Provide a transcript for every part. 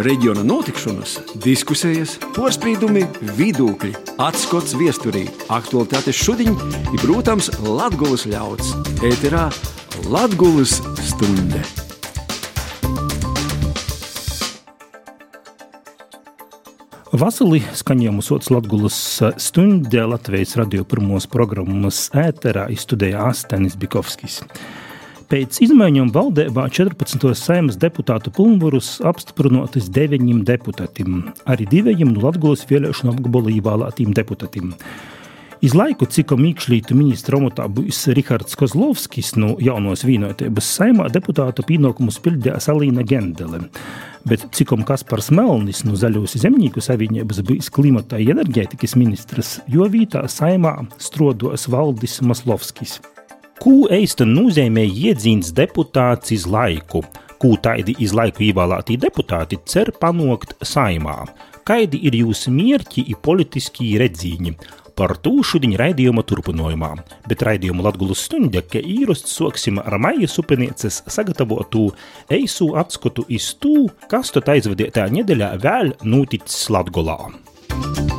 reģiona notikšanas, diskusijas, porcelāna, vidūkļi, atskats viesturī, aktuālitātes šodien ir, protams, Latvijas ļauds. Ēterā Latvijas stunde! Vasarī skaņojumu sots Latvijas stundē Latvijas radio pirmos programmas ēterā izstudēja Astenis Bikovskis. Pēc izmaiņām valdībā 14. saimas deputātu pilnvarus apstiprinātas deviņiem deputātiem, arī diviem no Latvijas vēlēšanu apgabalu ievēlētiem deputātiem. Iz laiku, cik mīkšļītu ministra amatā būs Rihards Kozlovskis no jaunos vienotības saimā deputātu pienākumus pildīja Salīna Gendele bet cikom Kaspars Melnis no Zaļos zemnieku savienības bijis klimata enerģētikas ministrs, jo vītā saimā strodos Valdis Maslovskis. Ko eista nozīmē iedzīns deputāts iz laiku? Ko taidi iz laiku ievēlētī deputāti cer panākt saimā? Kaidi ir jūsu mērķi un politiskie redzīņi? Par to šodien raidījuma turpinājumā, bet raidījumu Latvijas stundā, ka īrasts soksim ar maija supenieces sagatavotu eisu atskatu iz tū, kas tad aizvadītā nedēļā vēl noticis Latgolā.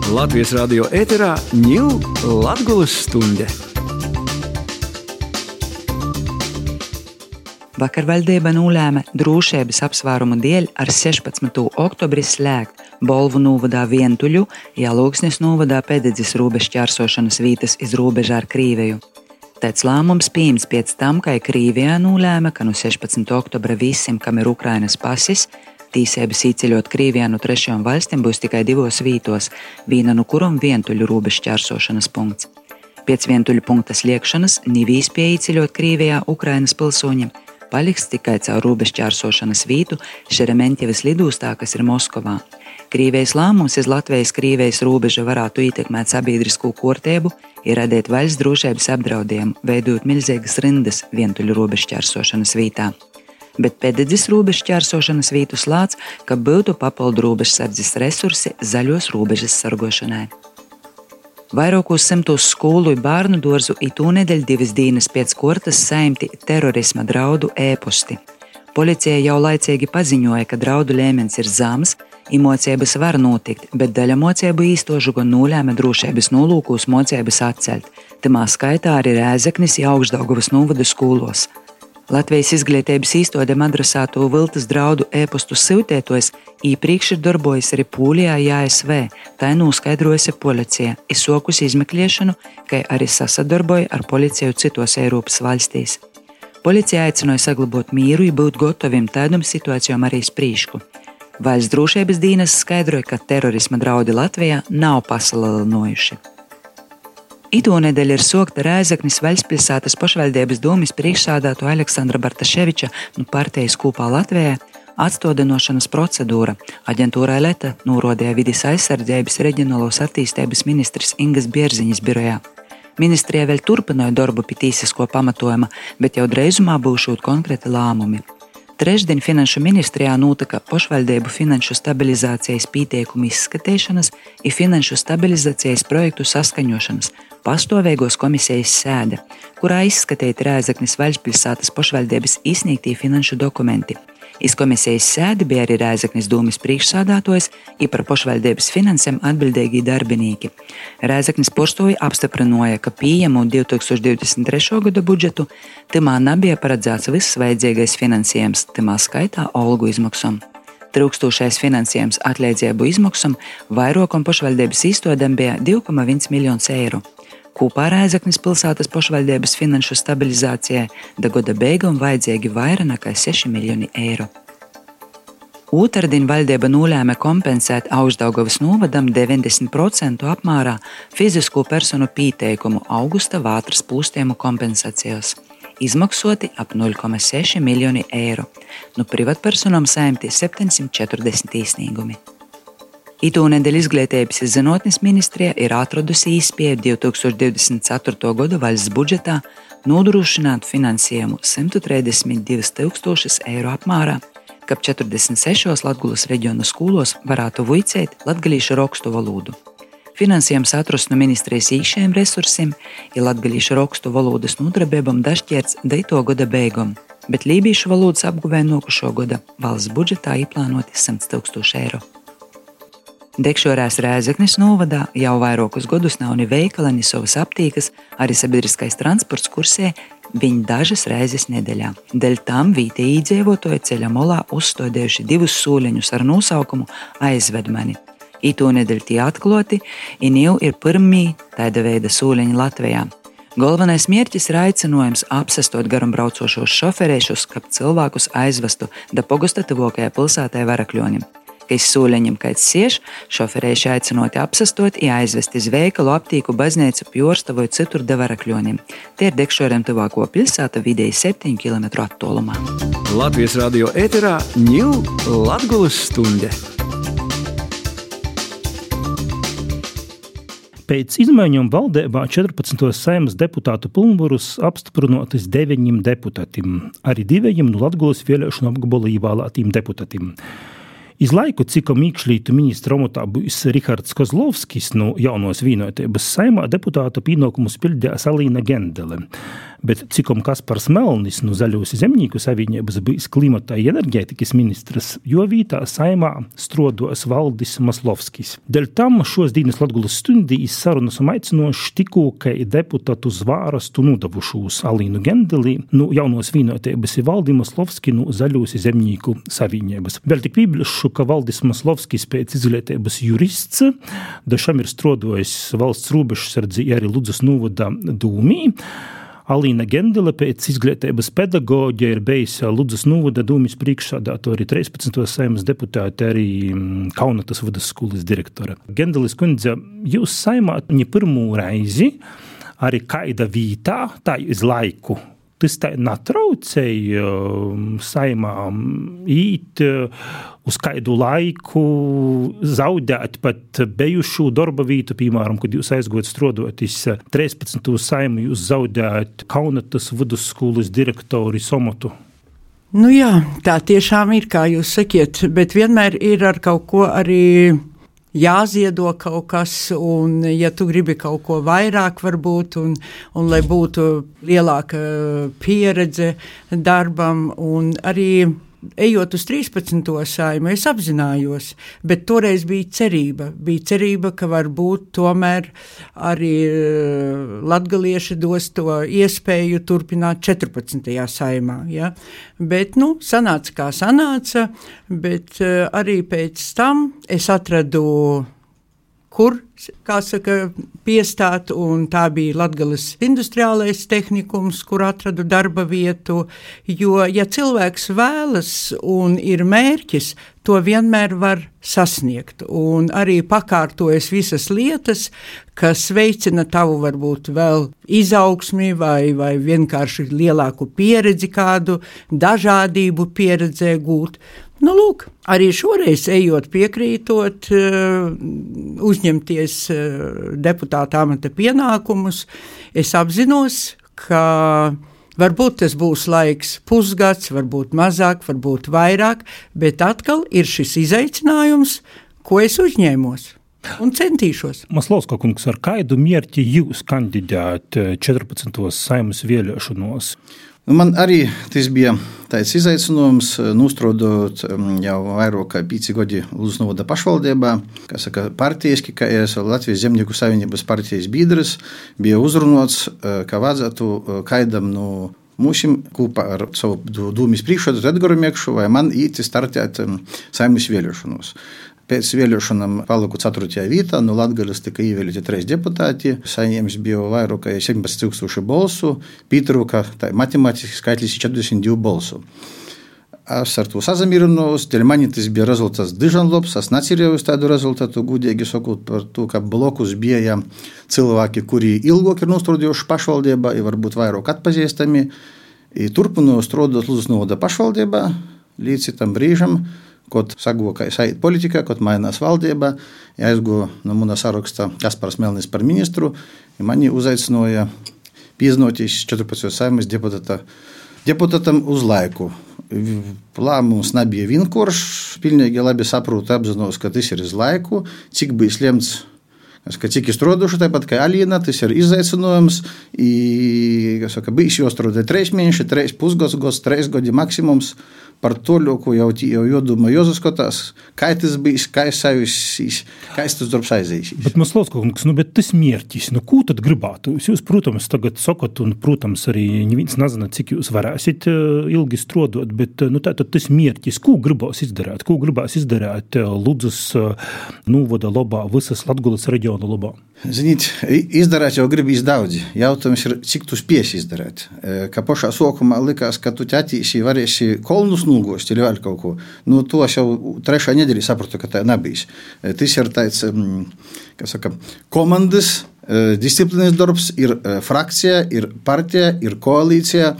Latvijas radio ēterā ņūl Latvijas stunde. Vakar valdība nolēma drošības apsvērumu dēļ ar 16. oktobri slēgt Bolvu novadā vientuļu, Jāloksnes novadā pēdējais robežšķērsošanas vietas iz robežā ar Krīviju. Tāds lēmums pieņems pēc tam, ka Krīvijā nolēma, ka no 16. oktobra visiem, kam ir Ukrainas pasis, tīsības īceļot Krīvijā no trešajām valstīm būs tikai divos vītos, viena no kurām vientuļu robežšķērsošanas punkts. Pēc vientuļu punkta sliekšanas nivīs pieejaceļot Krīvijā Ukrainas pilsoņiem paliks tikai caur robežšķērsošanas vītu Šerementjevas lidostā, kas ir Moskovā. Krīvijas lēmums iz Latvijas-Krīvijas robeža varētu ietekmēt sabiedrisko kārtību, ir radīt valsts drošības apdraudējumu, veidot milzīgas rindas vientuļu robežšķērsošanas vītā. Bet pēdējais robežšķērsošanas vītu slāts, ka būtu papildu robežsardzes resursi zaļos robežas sargošanai. Vairākos simtos skolu un bērnu dārzu itū nedēļu divas dienas pēc kortas saimti terorisma draudu ēposti. Policija jau laicīgi paziņoja, ka draudu līmenis ir zems, Imocības var notikt, bet daļa mocību īstožu gan nolēma drošības nolūkos mocības atcelt. Tamā skaitā arī Rēzeknis Jaugždaugavas novada skolos. Latvijas izglītības īstodēm adresēto viltus draudu e-pastu siltētojs iepriekš ir darbojies arī Pūlijā, ASV. Tā noskaidrojusi policija, izsokusi izmeklēšanu, kā arī sasadarboja ar policiju citos Eiropas valstīs. Policija aicināja saglabāt mieru un būt gataviem tādam situācijām arī sprīšku. Valsts drošības dienas skaidroja, ka terorisma draudi Latvijā nav pasalinojuši. Ito nedēļa ir sokta Rēzaknis Vaļspilsētas pašvaldības domas priekšsādāto Aleksandra Bartaševiča no partijas kopā Latvijā atstādinošanas procedūra. Aģentūrai Leta norādīja vidas aizsardzības reģionālos attīstības ministrs Ingas Bierziņas birojā. Ministrijā vēl turpināja darbu pie tīsisko pamatojuma, bet jau drīzumā būšot konkrēti lēmumi. Trešdien Finanšu ministrijā notika pašvaldību finanšu stabilizācijas pieteikumu izskatīšanas un finanšu stabilizācijas projektu saskaņošanas pastāvīgos komisijas sēde, kurā izskatīti Rēzaknis Vaļspilsētas pašvaldības izsniegtie finanšu dokumenti. Iz komisijas sēdi bija arī Rēzaknis dūmis priekšsādātājs, ir par pašvaldības finansēm atbildīgi darbinieki. Rēzaknis postoji apstiprināja, ka pieejamo 2023. gada budžetu timā nebija paredzēts viss vajadzīgais finansējums, timā skaitā algu izmaksām. Trūkstošais finansējums atliedzību izmaksām vairākam pašvaldības īstodam bija 2,1 miljonus eiro. Kopā ar Aizaknis pilsētas pašvaldības finanšu stabilizācijai da gada beigām vajadzīgi vairāk nekā 6 miljoni eiro. Otradien valdība nolēma kompensēt Augstdaugavas novadam 90% apmērā fizisko personu pieteikumu augusta vātras plūstēmu kompensācijās, izmaksoti ap 0,6 miljoni eiro, no privātpersonām saimti 740 īsnīgumi. Itūnedēļ izglītības zinātnes ministrija ir atradusi īspēju 2024. gada valsts budžetā nodrošināt finansējumu 132 tūkstošus eiro apmērā, ka 46 Latvijas reģionu skolos varētu vicēt latviešu rakstu valodu. Finansējums atrasts no ministrijas īšiem resursiem, ir latviešu rakstu valodas nodarbībām dažķērts 9. gada beigām. bet lībiešu valodas apguvē nokušo gada valsts budžetā ieplānoti 100 tūkstoši eiro. Dekšorās Rēzeknes novadā jau vairākus gadus nav ne veikala, ne savas aptīkas, arī sabiedriskais transports kursē viņa dažas reizes nedēļā. Dēļ tam vietējie iedzīvotāji ceļa molā uzstādījuši divus sūleņus ar nosaukumu aizvedmani. Ito nedēļu tie atklāti, un jau ir pirmie tāda veida sūleņi Latvijā. Galvenais mērķis ir aicinājums apsestot garumbraucošos šoferēšus, kā cilvēkus aizvestu da pogusta tuvākajā pilsētā Varakļonim iz sūleņiem kāds cieš, šoferēši aicinoti apsastot, jāizvest iz veikalu, aptīku, baznīcu, pjorstu vai citur devarakļonim. Tie ir dekšoriem tuvāko pilsēta vidēji 7 km attālumā. Latvijas radio ēterā ņūl Latgulas stunde. Pēc izmaiņām valdībā 14. saimas deputātu pilnvarus apstiprinātas deviņiem deputātiem, arī diviem no Latvijas vēlēšanu apgabala ievēlētiem deputātiem. Iz laiku, cik mīkšļītu ministra omotā būs Rihards Kozlovskis no nu, jaunos vienotības saimā deputāta pienākumus pildījās Alīna Gendele bet cikom Kaspars Melnis no Zaļos zemnieku savienības bijis klimata enerģētikas ministrs, jo vītā saimā strodos Valdis Maslovskis. Dēļ tam šos dienas Latgulas stundīs sarunas un aicinoši tikko, ka deputātu zvārastu nodavušūs Alīnu Gendeli, nu jaunos vienotības ir Valdi Maslovski no Zaļos zemnieku savienības. Vēl tik pīblišu, ka Valdis Maslovskis pēc izglītības jurists, dažam ir strodojis valsts robežsardzi arī Ludzas novada dūmī. Alīna Gendele pēc izglītības pedagoģa ir bijusi Ludzas Nūda dūmis priekšsādāto arī 13. saimas deputāte, arī mm, Kaunatas vidusskolas direktore. Gendelis kundze, jūs saimāt viņa pirmo reizi arī kaida vītā, tā iz laiku tas tā netraucēja um, saimām īt uh, uz kādu laiku, zaudēt pat bijušu darba vietu, piemēram, kad jūs aizgājat strodoties 13. saimu, jūs zaudējat Kaunatas vidusskolas direktori Somotu. Nu jā, tā tiešām ir, kā jūs sakiet, bet vienmēr ir ar kaut ko arī jāziedo kaut kas, un, ja tu gribi kaut ko vairāk, varbūt, un, un lai būtu lielāka pieredze darbam, un arī ejot uz 13. saimu, es apzinājos, bet toreiz bija cerība. Bija cerība, ka varbūt tomēr arī eh, latgalieši dos to iespēju turpināt 14. saimā. Ja? Bet, nu, sanāca kā sanāca, bet eh, arī pēc tam es atradu kur, saka, piestāt, tā bija Latgales industriālais tehnikums, kur atradu darba vietu, jo, ja cilvēks vēlas un ir mērķis, to vienmēr var sasniegt, un arī pakārtojas visas lietas, kas veicina tavu varbūt vēl izaugsmi vai, vai vienkārši lielāku pieredzi kādu, dažādību pieredzē gūt, Nu, lūk, arī šoreiz ejot piekrītot, eh, uzņemties eh, deputāta amata pienākumus, es apzinos, ka varbūt tas būs laiks pusgads, varbūt mazāk, varbūt vairāk, bet atkal ir šis izaicinājums, ko es uzņēmos. Un centīšos. Maslovska kungs, ar kādu mērķi jūs kandidējat 14. saimnes vēlēšanos? Nu, man arī tas bija tāds izaicinājums, eh, nostrodot mm, jau vairāk kā pieci gadi Lūsnovoda pašvaldībā, kā saka, partijiski, ka es Latvijas Zemnieku savienības partijas biedrs, bija uzrunāts, eh, ka vajadzētu eh, kaidam no mūsim kopā ar savu dūmis priekšādu Edgaru Mekšu vai man īti startēt mm, saimnes vēlēšanos. Pēc vēlēšanām paliku 4. vietā, no Latvijas tika ievēlēti trīs deputāti. Saņēmis bija vairāk kā 17,000 balsu, pietrūka matemātiski skaitlis 42 balsu. Es ar to sazamierinos, dēļ man tas bija rezultāts diezgan labs. Es necerēju uz tādu rezultātu, gudīgi sakot, par to, ka blokus bija cilvēki, kuri ilgāk ir nostrādājuši pašvaldībā, ir varbūt vairāk atpazīstami. Turpinu strādāt Lūdzu Noda pašvaldībā līdz tam brīžam kad sagoja aiziet politikā, kad mainās valdība. Ja aizgoja no manas saraksta Kaspars Melnis par ministru, ja mani uzaicināja pieznotīs 14. saimnes deputāta, deputātam uz laiku. Lēmums nebija vienkāršs. Pilnīgi labi saprotu, apzinos, ka tas ir uz laiku. Cik bija lemts, Ka cik izstrādājuši, tāpat kā Alīna, tas ir izaicinājums. Saka, bijis jāstrādā trīs mēneši, trīs pusgads, gads, trīs gadi maksimums. Par to ļoku jau, jau jodomā, jāsaskatās, kā tas bijis, kā es sajūsīs, kā es tas darbs aizies. Bet, Maslauska kungs, nu, bet tas mērķis, nu, ko tad gribētu? Jūs, protams, tagad sakat, un, protams, arī neviens nezina, cik jūs varēsiet ilgi strādāt, bet, nu, tātad tas mērķis, ko gribās izdarīt, ko gribās izdarīt Ludzas novada labā, visas Latgulas reģiona labā? Ziniet, izdarīt jau gribīs daudz. Jautājums ir, cik tu spēsi izdarīt. Kā pašā sākumā likās, ka tu ķetīsi, varēsi kolnus nūgost, ir vēl kaut ko. Nu, to es jau trešā nedēļā sapratu, ka tā nebija. Tas ir tāds, kā saka, komandas, E, disciplinis darbs ir e, frakcija, ir partija, ir koalicija.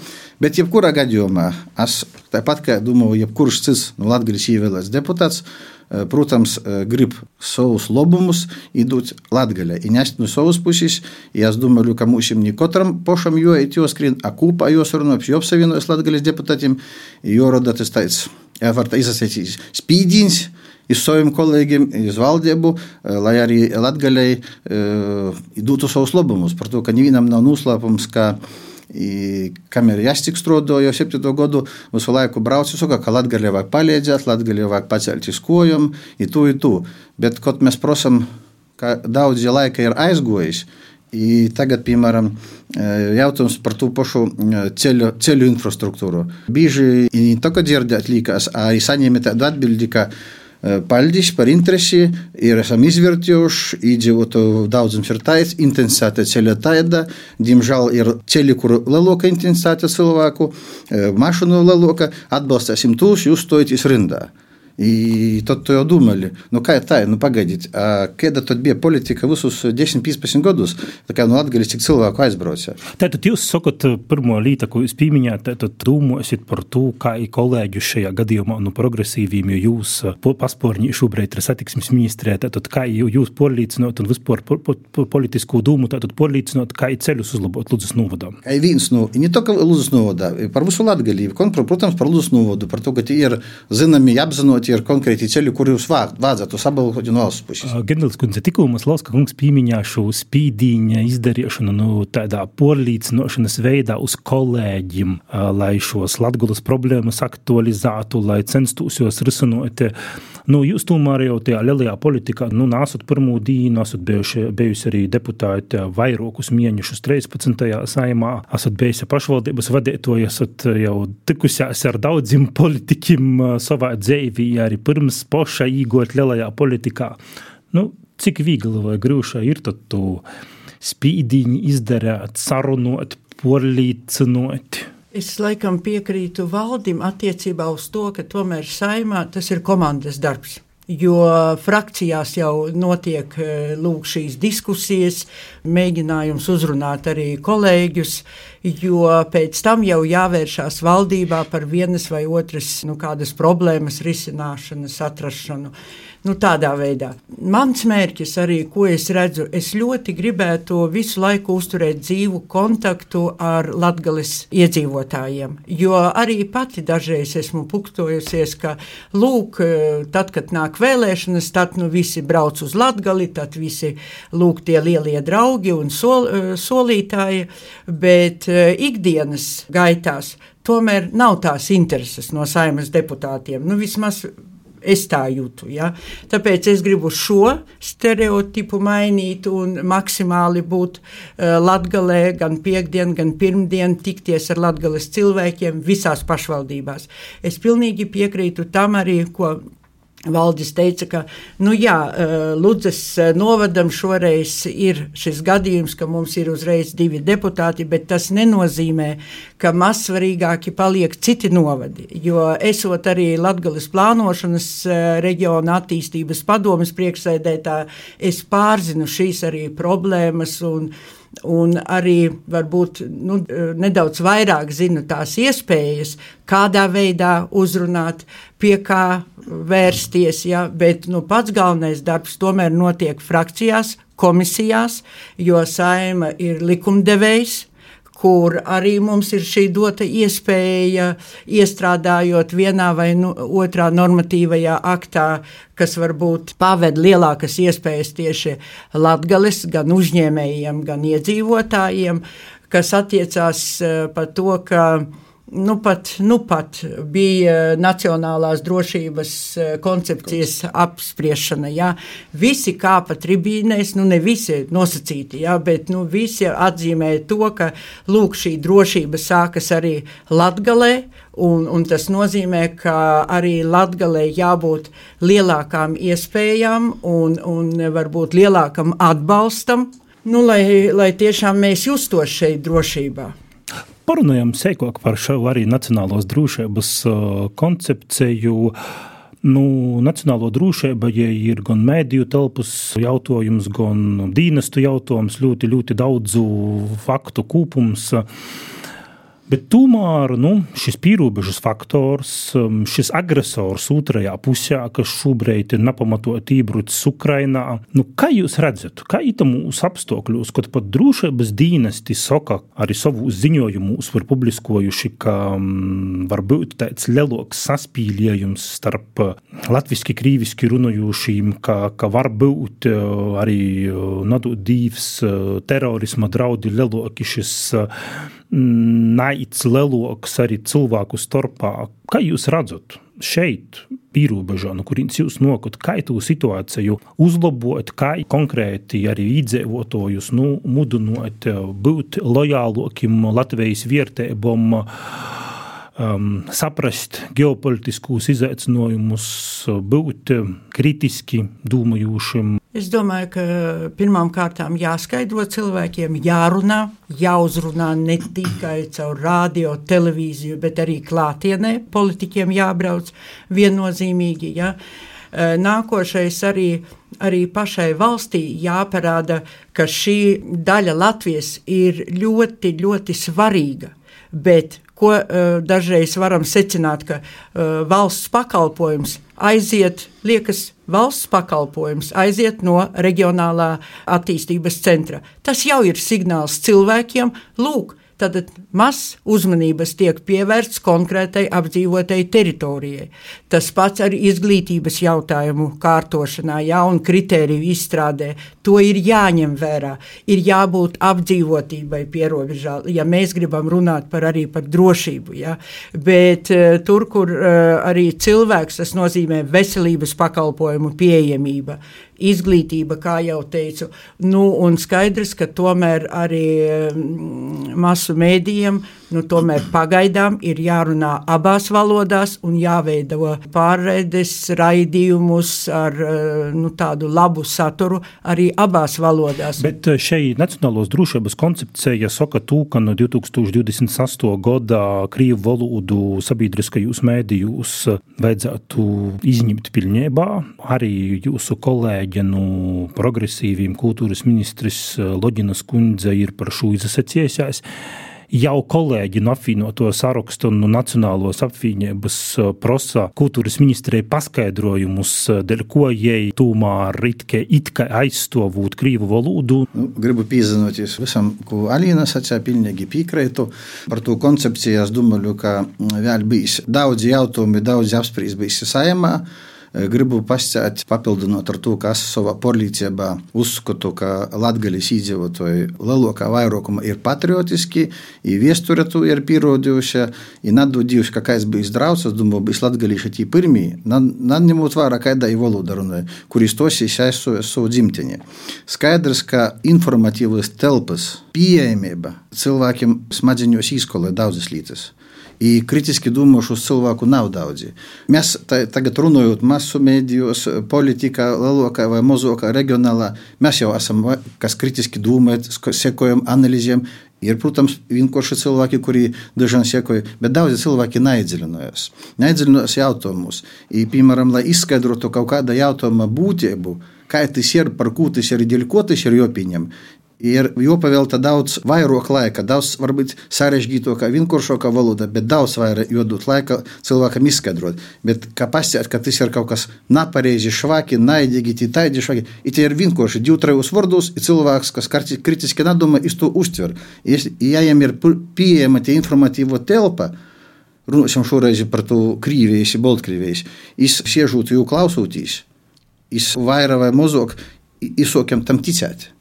Bet jebkurā gadījumā, aš tāpat kā domāju, jebkurš cits no Latvijas ievēlēts deputāts, e, protams, grib savus lobumus įdūt Latgalę, įnešti nuo savus pusės, jas dumeliu, kam užim nikotram, pošam juo į jos skrin, akūpa jos runo, jo apsavino Latgalės deputatim, jo rodatis tais, vartai įsasėtis, spydins. E, uz saviem kolēģiem, uz valdību, lai arī Latvijai dotu savus labumus. Par to, ka nevienam nav noslēpums, ka kam ir jāsaka, strādāju jau septīto gadu, visu laiku braucu, saka, ka Latvijā vajag palīdzēt, Latvijā vajag pacelt uz kojām, ir tu, ir tu. Bet, kad mēs prasām, ka daudz laika ir aizgojis, I tagad, piemēram, jautājums par to pašu ceļu, ceļu infrastruktūru. Bieži ne tikai dzirdēt, liekas, arī saņemt tādu atbildi, ka Paldies par interesi. Ir esam izvērtējuši, iedzīvotāju daudzums ir tāds, intensitāte ceļa tāda. Diemžēl ir ceļi, kur lielāka intensitāte cilvēku, mašīnu lielāka. Atbalstīsim tos, jūs stojaties rindā. I tad jau domāju, nu kā tā, nu pagaidiet, kāda tad bija politika visus 10-15 gadus, tā kā no Latvijas cik cilvēku aizbrauca. Tātad jūs sakat, pirmo līta, ko jūs pieminējāt, tad domāsiet par to, kā ir kolēģi šajā gadījumā, nu progresīviem, jo jūs pasporņi šobrīd ir satiksmes ministrē, tātad kā jūs porlīcinot un vispār politisko dūmu, tātad porlīcinot, kā ir ceļus uzlabot Ludzas novadām. Kā viens, nu, ne tikai Ludzas novadā, par visu Latgalību, protams, par Ludzas novadu, par to, ka tie ir zināmi, apzinot tie ir konkrēti ceļi, kurus vajadzētu sabalhot no valsts puses. Gendels kundze, tikko mums Lauska kungs pīmiņā šo spīdīņa izdarīšanu nu, tādā porlīcinošanas veidā uz kolēģiem, lai šos latgulas problēmas aktualizētu, lai censtos jūs risinot. Nu, jūs tomēr jau tajā lielajā politikā nu, nesat pirmo dienu, esat bijuši, bijusi arī deputāti vairākus mēnešus 13. saimā, esat bijusi pašvaldības vadītāja, esat jau tikusies ar daudziem politikiem savā dzīvī, arī pirms paša īgot lielajā politikā. Nu, cik viegli vai grūti ir to spīdīņi izdarīt, sarunot, porlīcinot? Es laikam piekrītu valdim attiecībā uz to, ka tomēr saimā tas ir komandas darbs. Jo frakcijās jau notiek lūk, šīs diskusijas, mēģinājums uzrunāt arī kolēģus, jo pēc tam jau jāvēršās valdībā par vienas vai otras nu, problēmas risināšanas, atrašanu. Nu, tādā veidā. Mans mērķis arī, ko es redzu, es ļoti gribētu visu laiku uzturēt dzīvu kontaktu ar latgales iedzīvotājiem. Jo arī pati dažreiz esmu puktojusies, ka lūk, tad, kad nāk vēlēšanas, tad nu visi brauc uz latgali, tad visi lūk tie lielie draugi un sol, solītāji, bet ikdienas gaitās tomēr nav tās intereses no saimas deputātiem. Nu, vismaz Es tā jūtu. Ja? Tāpēc es gribu šo stereotipu mainīt un maksimāli būt uh, latgalē gan piekdien, gan pirmdien, tikties ar latgales cilvēkiem visās pašvaldībās. Es pilnīgi piekrītu tam arī, ko Valdis teica, ka nu jā, eh, Ludzes eh, novadam šoreiz ir šis gadījums, ka mums ir uzreiz divi deputāti, bet tas nenozīmē, ka mazsvarīgāki paliek citi novadi. Jo esot arī Latgales plānošanas eh, reģiona attīstības padomas priekšsēdētā, es pārzinu šīs arī problēmas un un arī varbūt nu, nedaudz vairāk zinu tās iespējas, kādā veidā uzrunāt, pie kā vērsties. Ja, bet nu, pats galvenais darbs tomēr notiek frakcijās, komisijās, jo saima ir likumdevējs kur arī mums ir šī dota iespēja, iestrādājot vienā vai nu, otrā normatīvajā aktā, kas varbūt paved lielākas iespējas tieši latgales gan uzņēmējiem, gan iedzīvotājiem, kas attiecās eh, par to, ka nu pat, nu pat bija nacionālās drošības eh, koncepcijas apspriešana. Jā. Visi kāpa tribīnēs, nu ne visi nosacīti, jā, bet nu, visi atzīmēja to, ka lūk, šī drošība sākas arī Latgalē. Un, un tas nozīmē, ka arī Latvijai jābūt lielākām iespējām un, un varbūt lielākam atbalstam, nu, lai, lai tiešām mēs justos šeit drošībā. Parunājam sīkāk par šo arī nacionālos drošības koncepciju. Nu, nacionālo drošību ja ir gan mēdīju telpas jautājums, gan dienestu jautājums, ļoti, ļoti daudzu faktu kopums. Bet tomēr nu, šis pierobežas faktors, um, šis agresors otrajā pusē, kas šobrīd ir nepamatot iebrucis Ukrainā, nu, kā jūs redzat, kā it mūsu apstākļos, kad pat drošības dienesti saka arī savu ziņojumus var publiskojuši, ka um, var būt tāds lielāks saspīlējums starp latviski, krīviski runājošiem, ka, ka var būt uh, arī uh, nadot divs uh, terorisma draudi lielāki šis naids leloks arī cilvēku starpā. Kā jūs redzat šeit, pierobežā, no kurienes jūs nokļūt, kā to situāciju uzlabot, kā konkrēti arī iedzīvotājus nu, mudinot būt lojālākiem Latvijas vērtībām? Um, saprast ģeopolitiskos izaicinājumus, būt kritiski domājošiem, Es domāju, ka pirmām kārtām jāskaidro cilvēkiem, jārunā, jāuzrunā ne tikai caur radio, televīziju, bet arī klātienē. Politiķiem jābrauc viennozīmīgi. Ja? Nākošais arī, arī pašai valstī jāparāda, ka šī daļa Latvijas ir ļoti, ļoti svarīga. Bet ko uh, dažreiz varam secināt, ka uh, valsts pakalpojums aiziet, liekas, valsts pakalpojums aiziet no reģionālā attīstības centra. Tas jau ir signāls cilvēkiem, lūk, tad maz uzmanības tiek pievērsts konkrētai apdzīvotai teritorijai. Tas pats arī izglītības jautājumu kārtošanā, jaunu kritēriju izstrādē. To ir jāņem vērā. Ir jābūt apdzīvotībai pierobežā, ja mēs gribam runāt par arī par drošību. Ja? Bet uh, tur, kur uh, arī cilvēks, tas nozīmē veselības pakalpojumu pieejamība izglītība, kā jau teicu. Nu, un skaidrs, ka tomēr arī mm, masu mēdījiem nu, tomēr pagaidām ir jārunā abās valodās un jāveido pārraides raidījumus ar eh, nu, tādu labu saturu arī abās valodās. Bet eh, šeit Nacionālos drošības koncepcija saka to, ka no 2028. gada Krievu valodu sabiedriskajos mēdījos vajadzētu izņemt pilnībā. Arī jūsu kolēģi no progresīviem kultūras ministrs Loģinas kundze ir par šo izsacījusies jau kolēģi no apvienoto sarakstu un no Nacionālos apvienības eh, prosa kultūras ministrija paskaidrojumus, eh, dēļ ko jai tomēr itke, itke aizstāvot krīvu valodu. Nu, gribu pievienoties visam, ko Alīna sacīja, pilnīgi piekrītu. Par to koncepciju es domāju, ka vēl bijis daudz jautājumu, daudz apspriests bijis saimā. Gribu pasakāt, papildinot ar to, ka es savā porlīcībā uzskatu, ka Latvijas iedzīvotāji lielākā vairākuma ir patriotiski, ir viesture to ir pierādījuši, ir nadodījuši, ka kāds bijis draugs, es domāju, bijis latvieši tie pirmie, neņemot vērā, kāda ir valoda runāja, kuris tos izsaistoja savu dzimteni. Skaidrs, ka informatīvas telpas pieejamība cilvēkiem smadzeņos izkolē daudzas lietas. i kritisky думаю, що силваку навдауді. Мяс та, тага трунують масу медіус, політика, лалуака, мозуака, регіонала. Мяс jau esam, kas kritiski dūmēt, sekojam analizēm. Ir, protams, vienkārši cilvēki, kuri dažādi sekoja, bet daudzi cilvēki neiedziļinājās. Neiedziļinājās jautājumus. Piemēram, lai izskaidrotu kaut kāda jautājuma būtību, kā tas ir, par ko tas ir, dėl ko tas ir, jo pieņem. Ir jopavēlta daudz vairāk laika, daudz varbūt sarežģītākā, vienkāršākā valoda, bet daudz vairāk jodot laika cilvēkam izskaidrot. Bet kā pasēt, ka tas ir kaut kas nepareizi, švaki, naidīgi, tītaidi švaki, ir tie ir vienkārši divi, trejus vārdus, ir cilvēks, kas kritiski nedomā, iz to uztver. Ja jiem ir pieejama tie informatīvo telpa, runāsim šoreiz par to Krīvijas, Baltkrievijas, es siežotu jau klausūtīs, es vairāk vai mazāk izsokiem tam ticēt.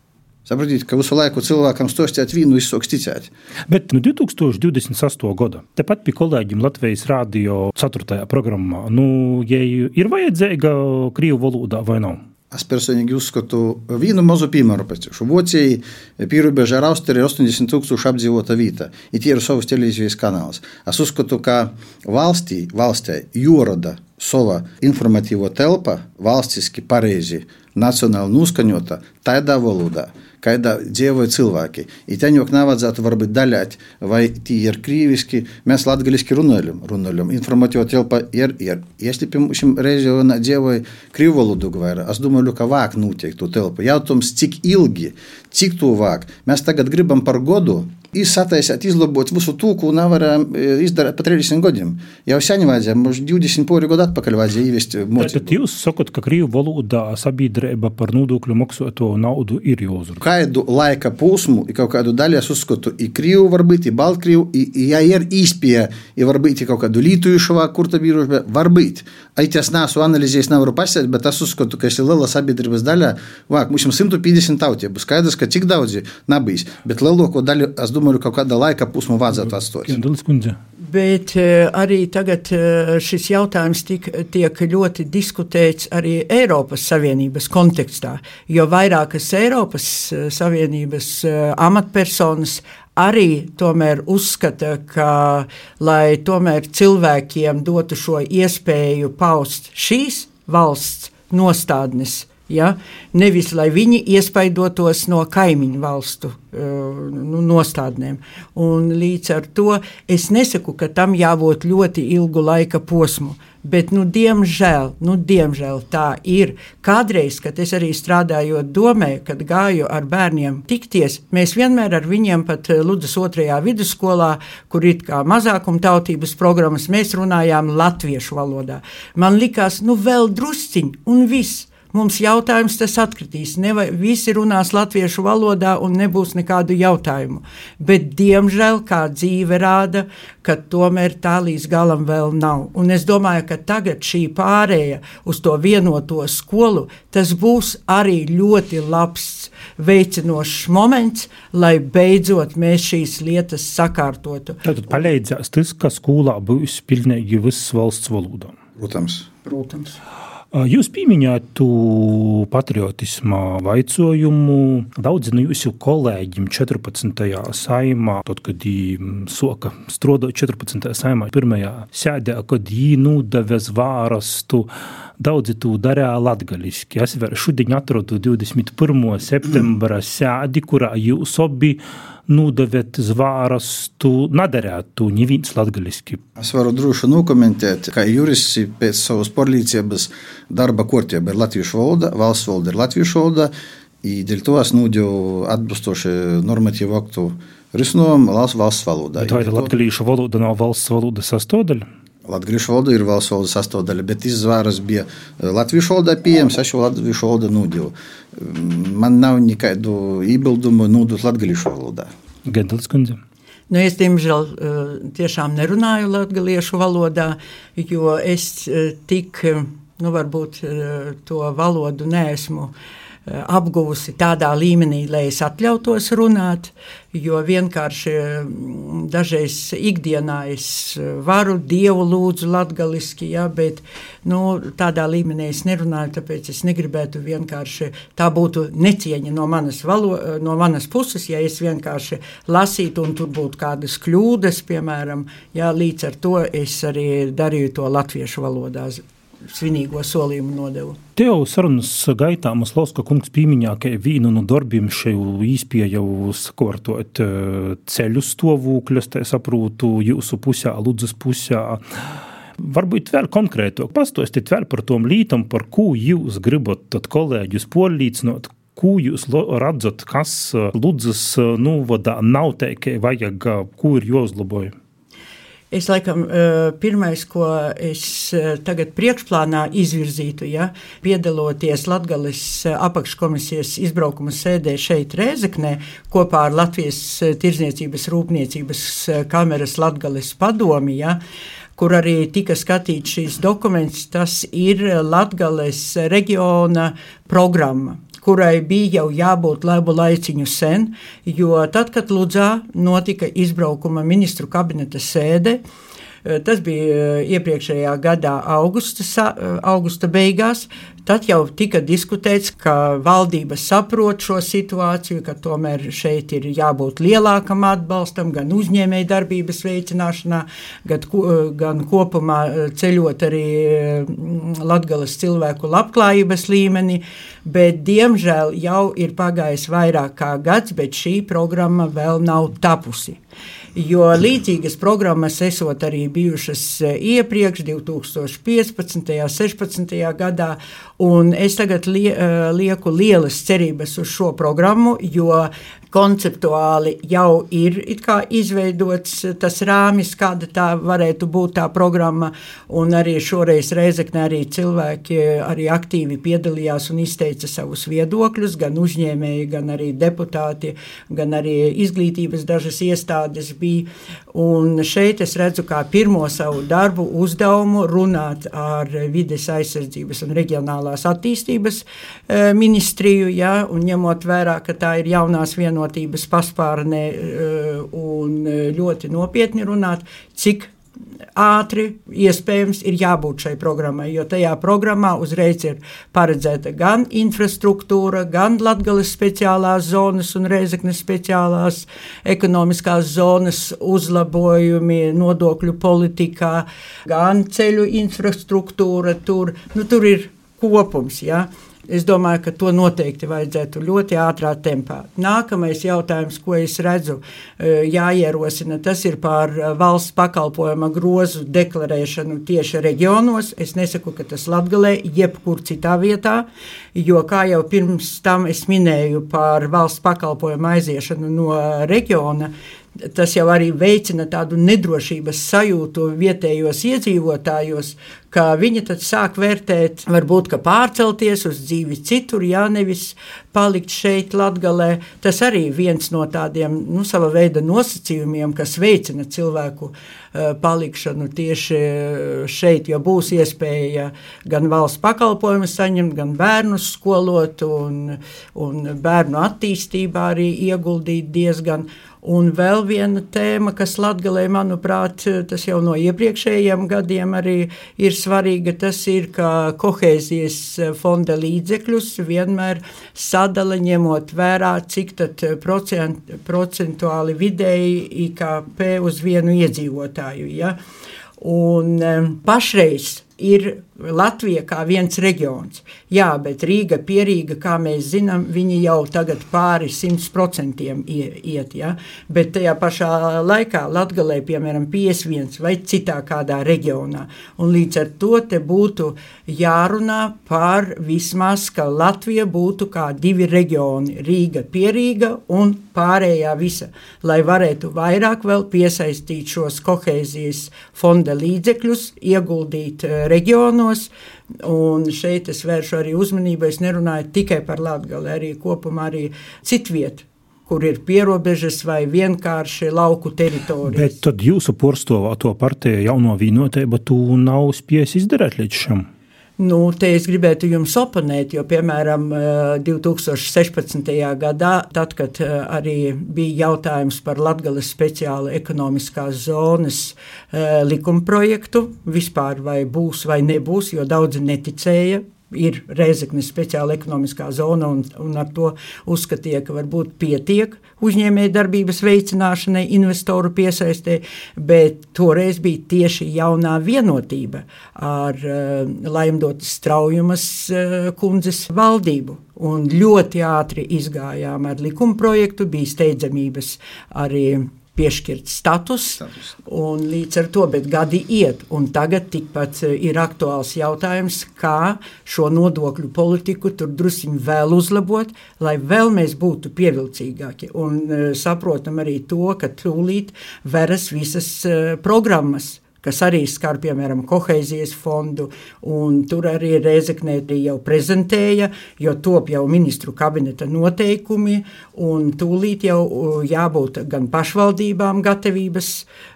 Saprotiet, ka visu laiku cilvēkam stostāt vīnu izsoks ticēt. Bet no 2028. gada, tepat pie kolēģiem Latvijas Rādio 4. programmā, nu, ja ir vajadzīga krievu valodā vai nav? Es personīgi uzskatu vienu mazu piemēru pēc tam. Vācijai pierobežā ar Austriju ir 80 tūkstoši apdzīvota vieta. Ir tie ir savs televīzijas kanāls. Es uzskatu, ka valstī, valstī jūroda sava informatīvo telpa valstiski pareizi, nacionāli noskaņota tādā valodā kādā dzīvoja cilvēki. I ten jau nevajadzētu varbūt daļāt, vai tie ir krīviski, mēs latgaliski runājam, runājam. Informatīva telpa ir, ir. Если бы šim reizi dzīvoja krīvu valodu vairāk, es domāju, ka vāk notiek to telpu. Jautājums, cik ilgi, cik to vāk. Mēs tagad gribam par godu izsataisīt, izlabot visu to, ko nevarējām izdarīt pat 30 gadiem. Jau sen vajadzēja, mums 20 pori gadu atpakaļ vajadzēja ievest mocību. Tad jūs sakat, ka Krievu valodā sabiedrība par nodokļu maksāto naudu ir jāuzrunā. Kādu laika posmu, kaut kādu daļu es uzskatu, i Krievu var būt, i Baltkrievu, i, ja ir īspēja, i var būt kaut kādu lītujušu vai kurta bijuši, var būt. Ai, es neesmu analizējis, nevaru pasēt, bet es uzskatu, ka esi liela sabiedrības daļa. Vāk, mums 150 tautību. Skaidrs, ka cik daudzi nebijis, bet lielāko daļu, es domāju, domāju, ka kāda laika posma vajadzētu atstāt. Bet uh, arī tagad uh, šis jautājums tik, tiek ļoti diskutēts arī Eiropas Savienības kontekstā, jo vairākas Eiropas uh, Savienības amatpersonas arī tomēr uzskata, ka, lai tomēr cilvēkiem dotu šo iespēju paust šīs valsts nostādnes, Ja? Nevis lai viņi iespaidotos no kaimiņu valstu uh, nu, nostādnēm. Un līdz ar to es nesaku, ka tam jābūt ļoti ilgu laika posmu. Bet, nu, diemžēl, nu, diemžēl tā ir. Kādreiz, kad es arī strādājot domē, kad gāju ar bērniem tikties, mēs vienmēr ar viņiem pat uh, Ludus otrajā vidusskolā, kur ir kā mazākumtautības programmas, mēs runājām latviešu valodā. Man likās, nu, vēl drusciņi un viss. Mums jautājums tas atkritīs. Neva, visi runās latviešu valodā un nebūs nekādu jautājumu. Bet, diemžēl, kā dzīve rāda, ka tomēr tā līdz galam vēl nav. Un es domāju, ka tagad šī pārēja uz to vienoto skolu, tas būs arī ļoti labs veicinošs moments, lai beidzot mēs šīs lietas sakārtotu. Tad palīdzēs tas, ka skolā būs pilnīgi viss valsts valodā. Protams. Protams. Jūs pieminētu patriotisma vaicojumu. Daudzi no jūsu kolēģiem 14. saimā, tad, kad viņi soka strādāt 14. saimā, pirmajā sēdē, kad viņi nūdeva zvārastu, daudzi to darīja latgaliski. Es vēl šodien atrodu 21. septembra sēdi, kurā jūs abi nūdeviet zvārastu, nedarētu neviens latgaliski. Es varu droši nokomentēt, ka jurists pēc savas pārliecības darba kārtība ir latviešu valoda, valsts valoda ir latviešu valoda, dēļ to es nūdevu atbilstoši normatīvu aktu risinājumu valsts valodā. Bet vai latviešu valoda nav valsts valodas sastāvdaļa? Latviešu valoda ir valsts valodas sastāvdaļa, bet izvēles bija latviešu valodā pieejams, es jau latviešu valodu nūdevu. Man nav nekādu iebildumu nūdot latviešu valodā. Gendels kundze. Nu, es, diemžēl, tiešām nerunāju latviešu valodā, jo es tik, nu, varbūt to valodu neesmu apguvusi tādā līmenī, lai es atļautos runāt, jo vienkārši mm, dažreiz ikdienā es varu dievu lūdzu latgaliski, ja, bet nu, tādā līmenī es nerunāju, tāpēc es negribētu vienkārši, tā būtu necieņa no manas, valo, no manas puses, ja es vienkārši lasītu un tur būtu kādas kļūdas, piemēram, ja, līdz ar to es arī darīju to latviešu valodā svinīgo solījumu nodevu. Tev sarunas gaitā Maslauska kungs pīmiņā, ka vīnu no darbiem šeit īspēja jau sakortot eh, ceļu stāvokļus, tā saprotu, jūsu pusē, Ludzas pusē. Varbūt vēl konkrētāk pastāstiet par tom lītam, par ko jūs gribat kolēģus polīdzinot, Ko jūs redzat, kas Ludzas novada nav teikai vajag, ko ir jāuzlaboja? Es laikam pirmais, ko es tagad priekšplānā izvirzītu, ja, piedaloties Latgales apakškomisijas izbraukuma sēdē šeit Rēzeknē kopā ar Latvijas Tirzniecības rūpniecības kameras Latgales padomi, ja, kur arī tika skatīts šīs dokuments, tas ir Latgales reģiona programma kurai bija jau jābūt labu laiciņu sen, jo tad, kad Ludzā notika izbraukuma ministru kabineta sēde, tas bija eh, iepriekšējā gadā, augusta, eh, augusta beigās. Tad jau tika diskutēts, ka valdība saprot šo situāciju, ka tomēr šeit ir jābūt lielākam atbalstam gan uzņēmēju darbības veicināšanā, gan, gan kopumā ceļot arī Latgales cilvēku labklājības līmeni. Bet, diemžēl, jau ir pagājis vairāk kā gads, bet šī programma vēl nav tapusi jo līdzīgas programmas esot arī bijušas e, iepriekš, 2015. un 2016. gadā. Un es tagad lie, lieku lielas cerības uz šo programmu, jo konceptuāli jau ir izveidots tas rāmis, kāda tā varētu būt tā programma. Un arī šoreiz Reizekne arī cilvēki arī aktīvi piedalījās un izteica savus viedokļus, gan uzņēmēji, gan arī deputāti, gan arī izglītības dažas iestādes bija. Un šeit es redzu kā pirmo savu darbu uzdevumu runāt ar vides aizsardzības un reģionālās attīstības eh, ministriju, ja, un ņemot vērā, ka tā ir jaunās vienotības paspārnē eh, un eh, ļoti nopietni runāt, cik ātri iespējams ir jābūt šai programmai, jo tajā programmā uzreiz ir paredzēta gan infrastruktūra, gan latgales speciālās zonas un reizeknes speciālās ekonomiskās zonas uzlabojumi nodokļu politikā, gan ceļu infrastruktūra tur, nu, tur ir kopums, ja, Es domāju, ka to noteikti vajadzētu ļoti ātrā tempā. Nākamais jautājums, ko es redzu, e, jāierosina, tas ir par e, valsts pakalpojuma grozu deklarēšanu tieši reģionos. Es nesaku, ka tas Latgalē, jebkur citā vietā, jo, kā jau pirms tam es minēju par valsts pakalpojumu aiziešanu no reģiona, tas jau arī veicina tādu nedrošības sajūtu vietējos iedzīvotājos, ka viņi tad sāk vērtēt, varbūt, pārcelties uz dzīvi citur, jā, nevis palikt šeit, Latgalē. Tas arī viens no tādiem, nu, sava veida nosacījumiem, kas veicina cilvēku uh, palikšanu tieši šeit, jo būs iespēja gan valsts pakalpojumu saņemt, gan bērnus skolot un, un bērnu attīstībā arī ieguldīt diezgan. Un vēl viena tēma, kas Latvijā, manuprāt, tas jau no iepriekšējiem gadiem arī ir svarīga, tas ir, ka kohēzijas fonda līdzekļus vienmēr sadala ņemot vērā, cik procent, procentuāli vidēji IKP uz vienu iedzīvotāju. Ja? Un um, pašreiz ir Latvija kā viens reģions. Jā, bet Rīga, Pierīga, kā mēs zinām, viņi jau tagad pāri 100% iet. Ja? Bet tajā pašā laikā Latvijā, piemēram, 51 vai citā kādā reģionā. Un līdz ar to te būtu jārunā par vismaz, ka Latvija būtu kā divi reģioni - Rīga, Pierīga un pārējā visa, lai varētu vairāk vēl piesaistīt šos kohēzijas fonda līdzekļus, ieguldīt eh, reģionos. Un šeit es vēršu arī uzmanību. Es nerunāju tikai par Latviju, arī kopumā arī citvietu kur ir pierobežas vai vienkārši lauku teritorijas. Bet tad jūsu porstovā to partiju jauno vienotību tu nav spējis izdarīt līdz šim? Nu, te es gribētu jums oponēt, jo, piemēram, 2016. Eh, gadā, tad, kad eh, arī bija jautājums par Latvijas speciālu ekonomiskās zonas eh, likumprojektu, vispār vai būs vai nebūs, jo daudzi neticēja ir Reizeknas speciāla ekonomiskā zona, un, un ar to uzskatīja, ka varbūt pietiek uzņēmējdarbības veicināšanai, investoru piesaistē, bet toreiz bija tieši jaunā vienotība ar uh, Laimdotas Straujumas uh, kundzes valdību. Un ļoti ātri izgājām ar likuma projektu, bija steidzamības arī piešķirts status, status. Un līdz ar to gadi iet. Tagad tikpat eh, ir aktuāls jautājums, kā šo nodokļu politiku tur druskuļi vēl uzlabot, lai vēl mēs būtu pievilcīgāki. Un uh, saprotam arī to, ka tūlīt veras visas uh, programmas kas arī skar, piemēram, kohēzijas fondu, un tur arī Reizeknē jau prezentēja, jo top jau ministru kabineta noteikumi, un tūlīt jau jābūt gan pašvaldībām gatavības,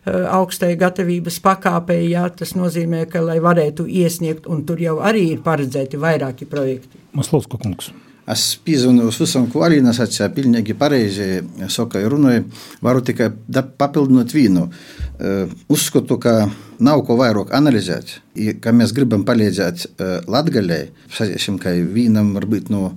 augstai gatavības pakāpei, jā, tas nozīmē, ka, lai varētu iesniegt, un tur jau arī ir paredzēti vairāki projekti. Maslovska kungs. Es pīzvanīju uz visam, ko Alīna sacīja, pilnīgi pareizi saka, runāju, varu tikai papildināt vīnu. Uh, uzskatu, ka nav ko vairāk analizēt, ka mēs gribam palīdzēt uh, Latgalei, sazīsim, ka vīnam varbūt no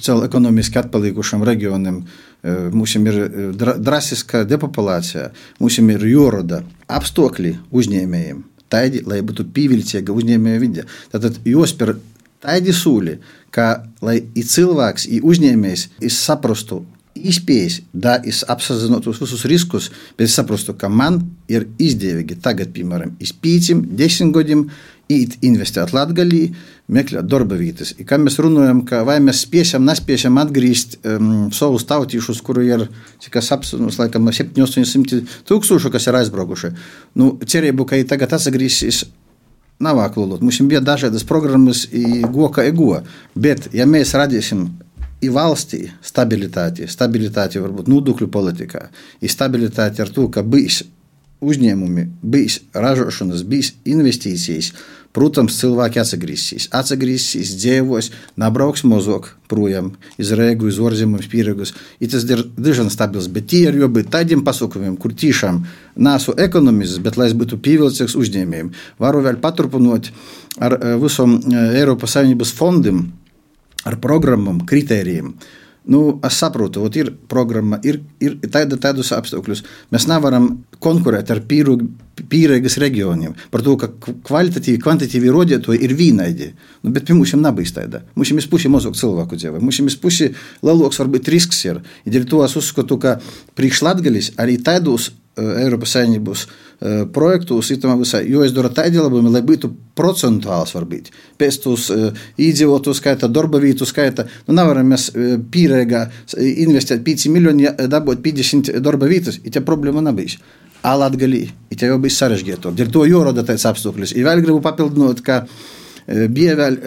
cel ekonomiski atpalikušam reģionam, uh, mums ir dra drastiska depopulācija, mums ir jūroda apstākļi uzņēmējiem, tādi, lai būtu pievilcīga uzņēmēja vide. Tātad jūs par tādi sūli, ka lai i cilvēks, i uzņēmējs, saprastu, izpējis, da es apzinātu visus riskus, bet es saprotu, ka man ir izdevīgi tagad, piemēram, iz pīcim, desmit gadiem īt investēt Latgalī, meklēt darba vietas. I, kā mēs runājam, ka vai mēs spiešam, nespēšam atgriezt um, savus tautiešus, kuru ir, cik es apzinos, laikam, 700 tūkstoši, kas ir aizbraukuši. Nu, cerību, ka viņi tagad atgriezīsies nav aklulot. Mums bija dažādas programmas, goka ego, bet ja mēs radīsim i valstī stabilitāti, stabilitāti varbūt nodokļu politikā, i stabilitāti ar to, ka bijis uzņēmumi, bijis ražošanas, bijis investīcijas, Protams, cilvēki atgriezīsies, atgriezīsies, dzīvos, nebrauks mazāk projām iz Rīgu, iz ārzemēm, pieregus. Ir tas ir diezgan stabils, bet tie ir jābūt tādiem pasākumiem, kur tiešām nesu ekonomists, bet lai es būtu pievilcīgs uzņēmējiem. Varu vēl paturpināt ar visam Eiropas Savienības fondiem, ar programmām, kritērijiem. Nu, es saprotu, ka ir programma, ir, ir tāda, tādus apstākļus. Mēs nevaram konkurēt ar pīrāgas reģioniem par to, ka kvalitatīvi, kvantitīvi rodētoji ir vienādi. Nu, bet pie mums nav tāda. Mums ir pusi mazāk cilvēku dzīvo. Mums ir pusi lielāks, varbūt risks ir. Ja dēļ to es uzskatu, ka priekšlatgalis arī tādos Eiropas Savienības projektos, jo es daru tādu labumu, lai būtu procentuāls, varbūt pēc tos iedzīvotu skaita, darba vietu skaita. Nu, nevaram mēs pīrēgā investēt 5 miljoni, dabūt 50 darba vietas, ir tā problēma nebija. Alatgalī, ir tā jau bija sarežģīta. Dēļ to jāroda tāds apstākļus. Ir vēl gribu papildināt, ka bija vēl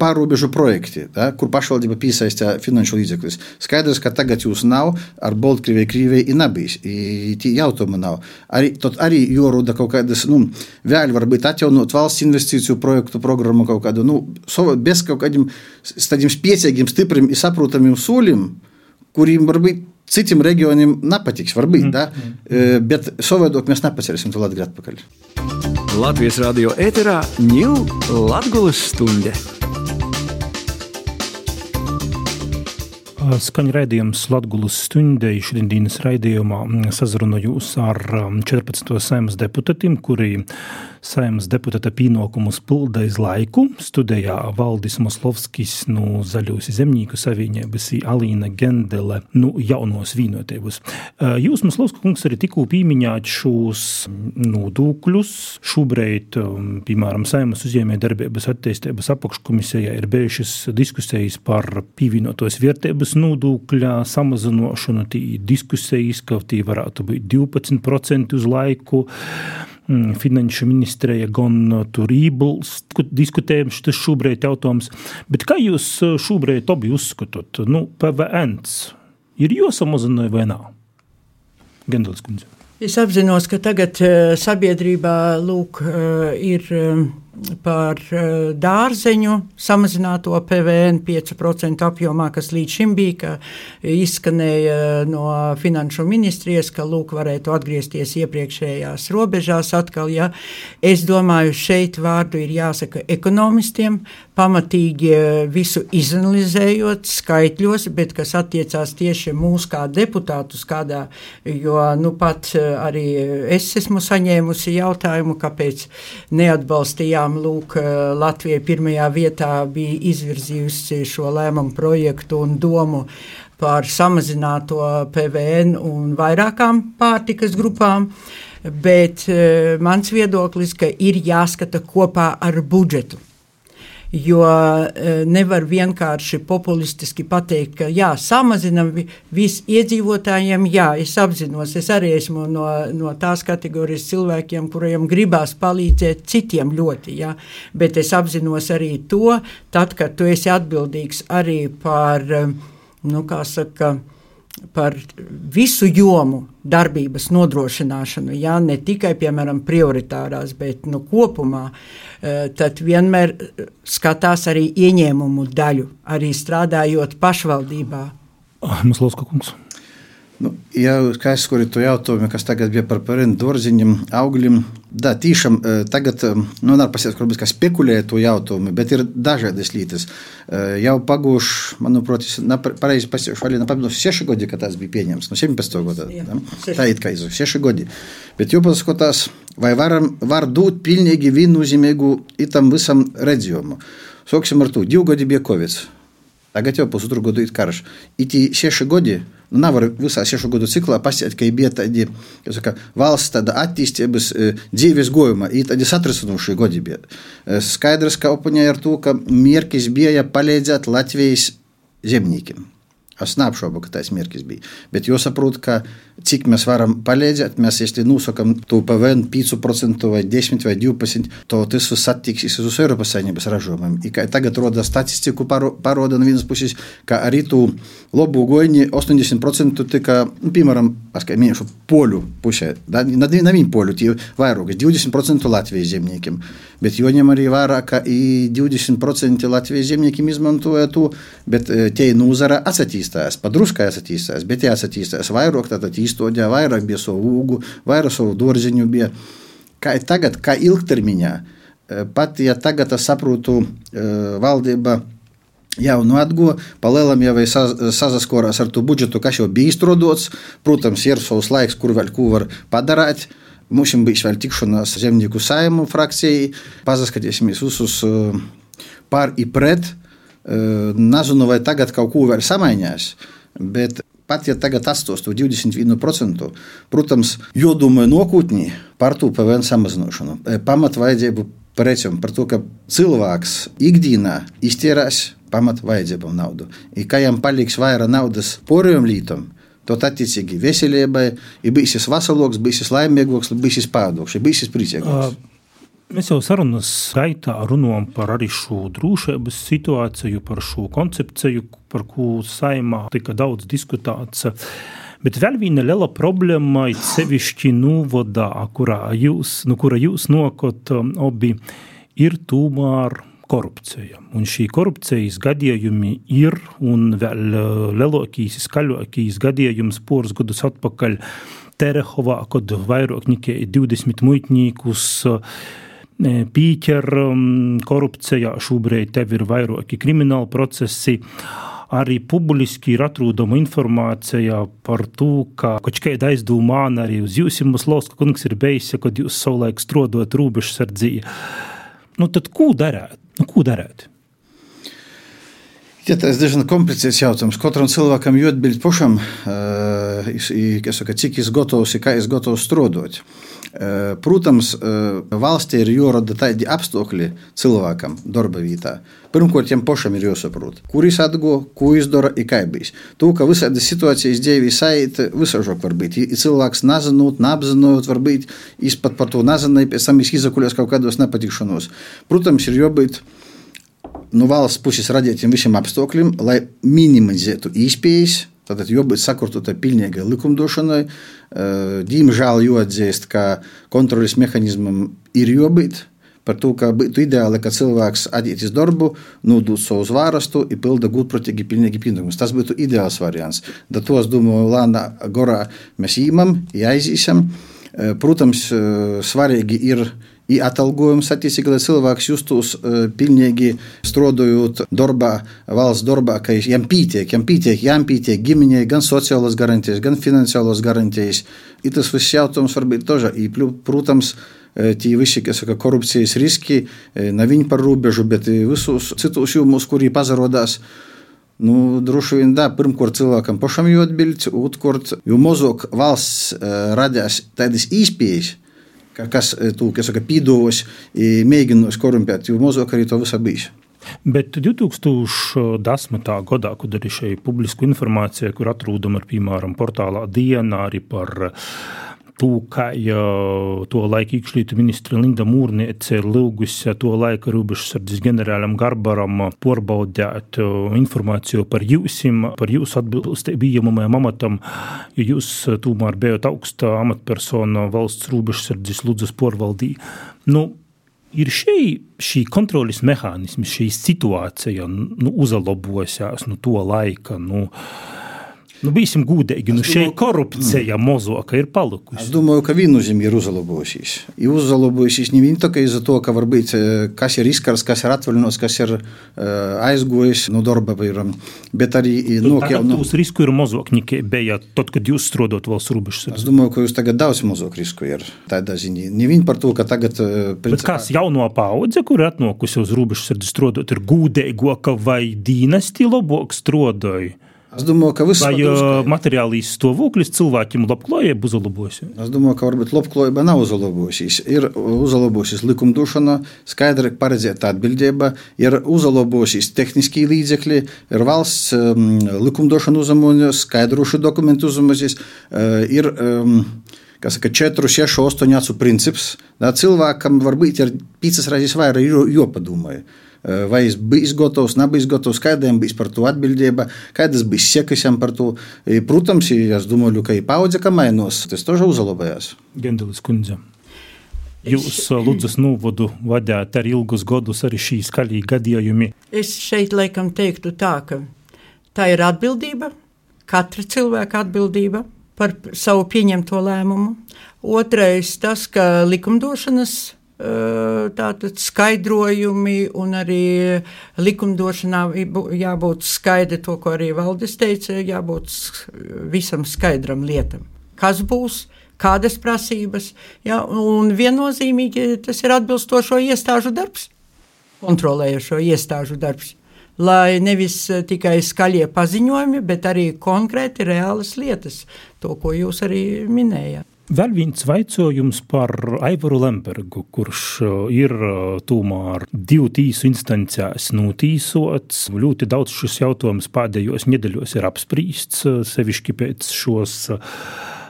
pārobežu projekti, da, kur pašvaldība piesaistīja finanšu līdzekļus. Skaidrs, ka tagad jūs nav, ar Baltkrieviju, Krieviju ir nebijis. Tie jautājumi nav. Arī, tad arī jāroda kaut kādas, nu, vēl varbūt atjaunot valsts investīciju projektu programmu kaut kādu, nu, bez kaut kādiem tādiem spēcīgiem, stipriem, saprotamiem soļiem, kuriem varbūt citiem reģioniem nepatiks, varbūt, mm. da, mm. bet savādāk mēs nepacerēsim to Latviju atpakaļ. Latvijas radio ēterā ņūl Latvijas stunde. Skaņa raidījums Latvijas stundē šodienas raidījumā sazrunājos ar 14. saimas deputātiem, kuri Saimnes deputāta pienākumus pilda iz laiku. Studijā Valdis Moslovskis no Zaļos zemnieku savienības Alīna Gendele no jaunos vīnotības. Jūs, Moslovska kungs, arī tikko pieminējāt šos nodokļus. Šobrīd, piemēram, Saimnes uzņēmē darbības attīstības apakškomisijā ir bijušas diskusijas par pievienotos vērtības nodokļa samazināšanu. Tī diskusijas, ka tī varētu būt 12% uz laiku. Mm, finanšu ministrija gan uh, tur ībuls, diskutējam šis šobrīd jautājums. Bet kā jūs uh, šobrīd abi uzskatāt, nu, PVN ir jāsamazina vai nav? Gendels kundze. Es apzinos, ka tagad uh, sabiedrībā lūk, ir um, par eh, dārzeņu samazināto PVN 5% apjomā, kas līdz šim bija, ka izskanēja no finanšu ministrijas, ka lūk varētu atgriezties iepriekšējās robežās atkal. Ja. Es domāju, šeit vārdu ir jāsaka ekonomistiem, pamatīgi eh, visu izanalizējot skaitļos, bet kas attiecās tieši mūs kā deputātus kādā, jo nu pat eh, arī es esmu saņēmusi jautājumu, kāpēc neatbalstījām lūk, Latvija pirmajā vietā bija izvirzījusi šo lēmumu projektu un domu par samazināto PVN un vairākām pārtikas grupām. Bet mans viedoklis, ka ir jāskata kopā ar budžetu. Jo e, nevar vienkārši populistiski pateikt, ka jā, samazinam visu iedzīvotājiem. Jā, es apzinos, es arī esmu no, no tās kategorijas cilvēkiem, kuriem gribās palīdzēt citiem ļoti. Jā, bet es apzinos arī to, tad, kad tu esi atbildīgs arī par, e, nu, kā saka, par visu jomu darbības nodrošināšanu, jā, ne tikai piemēram prioritārās, bet nu, kopumā, eh, tad vienmēr skatās arī ieņēmumu daļu, arī strādājot pašvaldībā. Ah, Mums Loska kungs. Nu, ja skaidrs, kur ir to jautājumu, kas tagad bija par parentu dārziņiem, augļiem, da, tīšām tagad, nu, nav pasies, varbūt, ka spekulēja to jautājumu, bet ir dažādas lietas. Jau pagūši, manuprāt, pareizi pasiešu, arī nepaminu, 6 gadi, kad tas bija pieņemts, no 17 gada. Tā ir kā iz 6 gadi. Bet jau paskatās, vai varam, var dot pilnīgi viennozīmīgu itam visam redzējumu. Sāksim ar to, divi gadi bija Covid. Tagad jau pusotru gadu ir karš. Iti seši gadi, nu, nevar visā sešu gadu ciklā pasiet, ka bija tādi saka, valsts tāda attīstības dzīves gojuma, ir tādi satrasinošie gadi bija. Skaidrs, ka opoņā ar to, ka mierkis bija palīdzēt Latvijas zemniekiem. Es neapšaubu, ka tas mērķis bija. Bet jūs saprotat, ka cik mēs varam palīdzēt, mēs, ja nosakām to PVN 5% vai 10 vai 12%, to tas viss attiksies uz Eiropas saimnības ražojumiem. Tagad roda statistiku paroda no vienas puses, ka arī tu labu goņi 80% tika, nu, piemēram, es kā minēšu, poļu pusē. Na, na viņu poļu tie vairāk, 20% Latvijas zemniekiem. Bet joņem arī vairāk, ka 20% Latvijas zemniekiem izmantoja to, bet tie nozara atsatīs attīstās, padruskai attīstās, bet ja attīstās vairāk, tad īstenībā vairāk bija savu ūgu, vairāk savu dārziņu bija. Kā tagad, kā ilgtermiņā, pat ja tagad es saprotu, valdība jau nu atgo, palielam jau sazaskorās ar to budžetu, kas jau bija izstrādāts. Protams, ir savs laiks, kur vēl ko var padarīt. Mums bija vēl tikšanās zemnieku saimu frakcijai, pazaskatīsimies visus par un pret. Nezinu, vai tagad kaut ko vēl samainījās, bet pat ja tagad atstos to 21%, protams, jodomāju nākotnē par to PVN samazināšanu, pamatvajadzību precēm, par to, ka cilvēks ikdienā iztērēs pamatvajadzībām naudu. I kā jam paliks vairāk naudas poriem lītam, tad attiecīgi veselībai, ja būsis veseloks, būsis laimīgoks, būsis pādoks, būsis priecīgoks. Mēs jau sarunas gaitā runājam par arī šo drošības situāciju, par šo koncepciju, par ko saimā tika daudz diskutēts. Bet vēl viena liela problēma ir sevišķi novadā, kurā jūs, nu, kura jūs nokot um, abi, ir tomēr korupcija. Un šī korupcijas gadījumi ir un vēl uh, lielākīs, skaļākīs gadījums poras gadus atpakaļ Terehovā, kad vairāk nekā 20 muitniekus uh, pīķer korupcijā, šobrīd tev ir vairāki krimināli procesi. Arī publiski ir atrodama informācija par to, ka kāda aizdomāna arī uz jums, Loska kungs, ir bijusi, kad jūs savulaik strādājat robežsardzī. Nu, tad ko darāt? Nu, ko darāt? Ja, tas ir diezgan komplicēts jautājums. Katram cilvēkam jāatbild pašam, uh, saka, cik viņš gatavs, kā viņš gatavs strādāt. Uh, protams, uh, valstī ir jārada tādi apstākļi cilvēkam darba vietā. Pirmkārt, viņam pašam ir jāsaprot, kur viņš atgo, ko viņš dara un kā bijis. To, ka visādas situācijas dzīvē sajūt, visāžāk var būt. Ja cilvēks nezinot, neapzinot, varbūt viņš pat par to nezināja, pēc tam viņš izakuļās kaut kādos nepatikšanos. Protams, ir jābūt no valsts puses radītiem visiem apstākļiem, lai minimizētu iespējas. Tātad jābūt sakurtotai pilnīgai likumdošanai. Diemžēl jāatzīst, ka kontrolas mehānismam ir jābūt. Par to, ka būtu ideāli, ka cilvēks atiet uz darbu, nodod savu zvārastu un pilda gudprātīgi, pilnīgi pienākumus. Tas būtu ideāls variants. Da to es domāju, Lāna Gorā mēs īmam, jāizīsim. Protams, svarīgi ir i atalgojums attiecīgi, lai cilvēks justos uh, pilnīgi strādājot darbā, valsts darbā, ka jam pietiek, jam pietiek, jam pietiek ģimenei gan sociālās garantijas, gan finansiālās garantijas. I tas viss jautājums var būt toža. I, protams, tie visi, kas saka, korupcijas riski, ne viņi par robežu, bet visus citus jūmus, kuri pazarodās. Nu, droši vien, da, pirmkārt, cilvēkam pašam jāatbild, otrkārt, jo mazāk valsts uh, radīs tādas īspējas, ka, kas tu, kas saka, pīdovos, mēģinās korumpēt, jo mazāk arī to visu bijis. Bet 2010. gadā, kad arī šeit publisku informāciju, kur atrodam ar, piemēram, portālā dienā arī par to, ka ja, to laiku iekšlietu ministra Linda Mūrniece ir lūgusi to laiku robežsardzes ģenerālam Garbaram porbaudēt informāciju par jūsim, par jūsu atbilstību bijamajam amatam, jo jūs tomēr bijat augsta amatpersona valsts robežsardzes Ludzas porvaldī. Nu, ir šī, šī kontrolas mehānismi, šī situācija nu, uzlabojās no nu, to laika. Nu, Nu, Būsim gudīgi. Nu, šeit korupcija mm. mozoka ir palikusi. Es domāju, ka viennozīmīgi ir uzlabojusies. Ir uzlabojusies ne vien tikai iz to, ka varbūt kas ir izkars, kas ir atvaļināts, kas ir uh, aizgojis no darba, piemēram, bet arī nokļūt. No... Jūs risku ir mazāk nekā bija tad, kad jūs strādājat valsts robežas. Es domāju, ka jūs tagad daudz mazāk risku ir tādā ziņā. Ne vien par to, ka tagad. Principā... Bet kas jauno paudze, kur ir atnākusi uz robežas strādājot, ir gudīgāka vai dīnasti labāk strādāja? Es domāju, ka viss ir labi. Materiālīs stāvoklis cilvēkiem labklājība uzlabojusies. Es domāju, ka varbūt labklājība nav uzlabojusies. Ir uzlabojusies likumdošana, skaidri paredzēta atbildība, ir uzlabojusies tehniskie līdzekļi, ir valsts um, likumdošana uzlabojusies, skaidrošu dokumentu uzlabojusies. Uh, ir, um, kas saka, 4, 6, 8 acu princips. Da, cilvēkam varbūt ir piecas reizes vairāk jāpadomā. Eh, vai es biju gatavs, nebija gatavs, kādam bija par to atbildība, kādas bija sekas par to. E, protams, es domāju, ka ir paudze, ka mainos. Tas tožā uzlabojās. Gendelis kundze. Jūs eh, Lūdzes novadu vadījāt ar ilgus gadus arī šīs skaļīgi gadījumi. Es šeit laikam teiktu tā, ka tā ir atbildība, katra cilvēka atbildība par savu pieņemto lēmumu. Otrais tas, ka likumdošanas tātad skaidrojumi un arī likumdošanā jābūt skaidri to, ko arī valdes teica, jābūt visam skaidram lietam. Kas būs, kādas prasības, ja, un viennozīmīgi tas ir atbilstošo iestāžu darbs, kontrolējošo iestāžu darbs. Lai nevis tikai skaļie paziņojumi, bet arī konkrēti reālas lietas, to, ko jūs arī minējāt. Vēl viens jautājums par Aivaru Lembergu, kurš uh, ir uh, tomēr divu tīsu instancēs notīsots. Ļoti daudz šis jautājums pēdējos nedēļos ir apspriests, uh, sevišķi pēc šos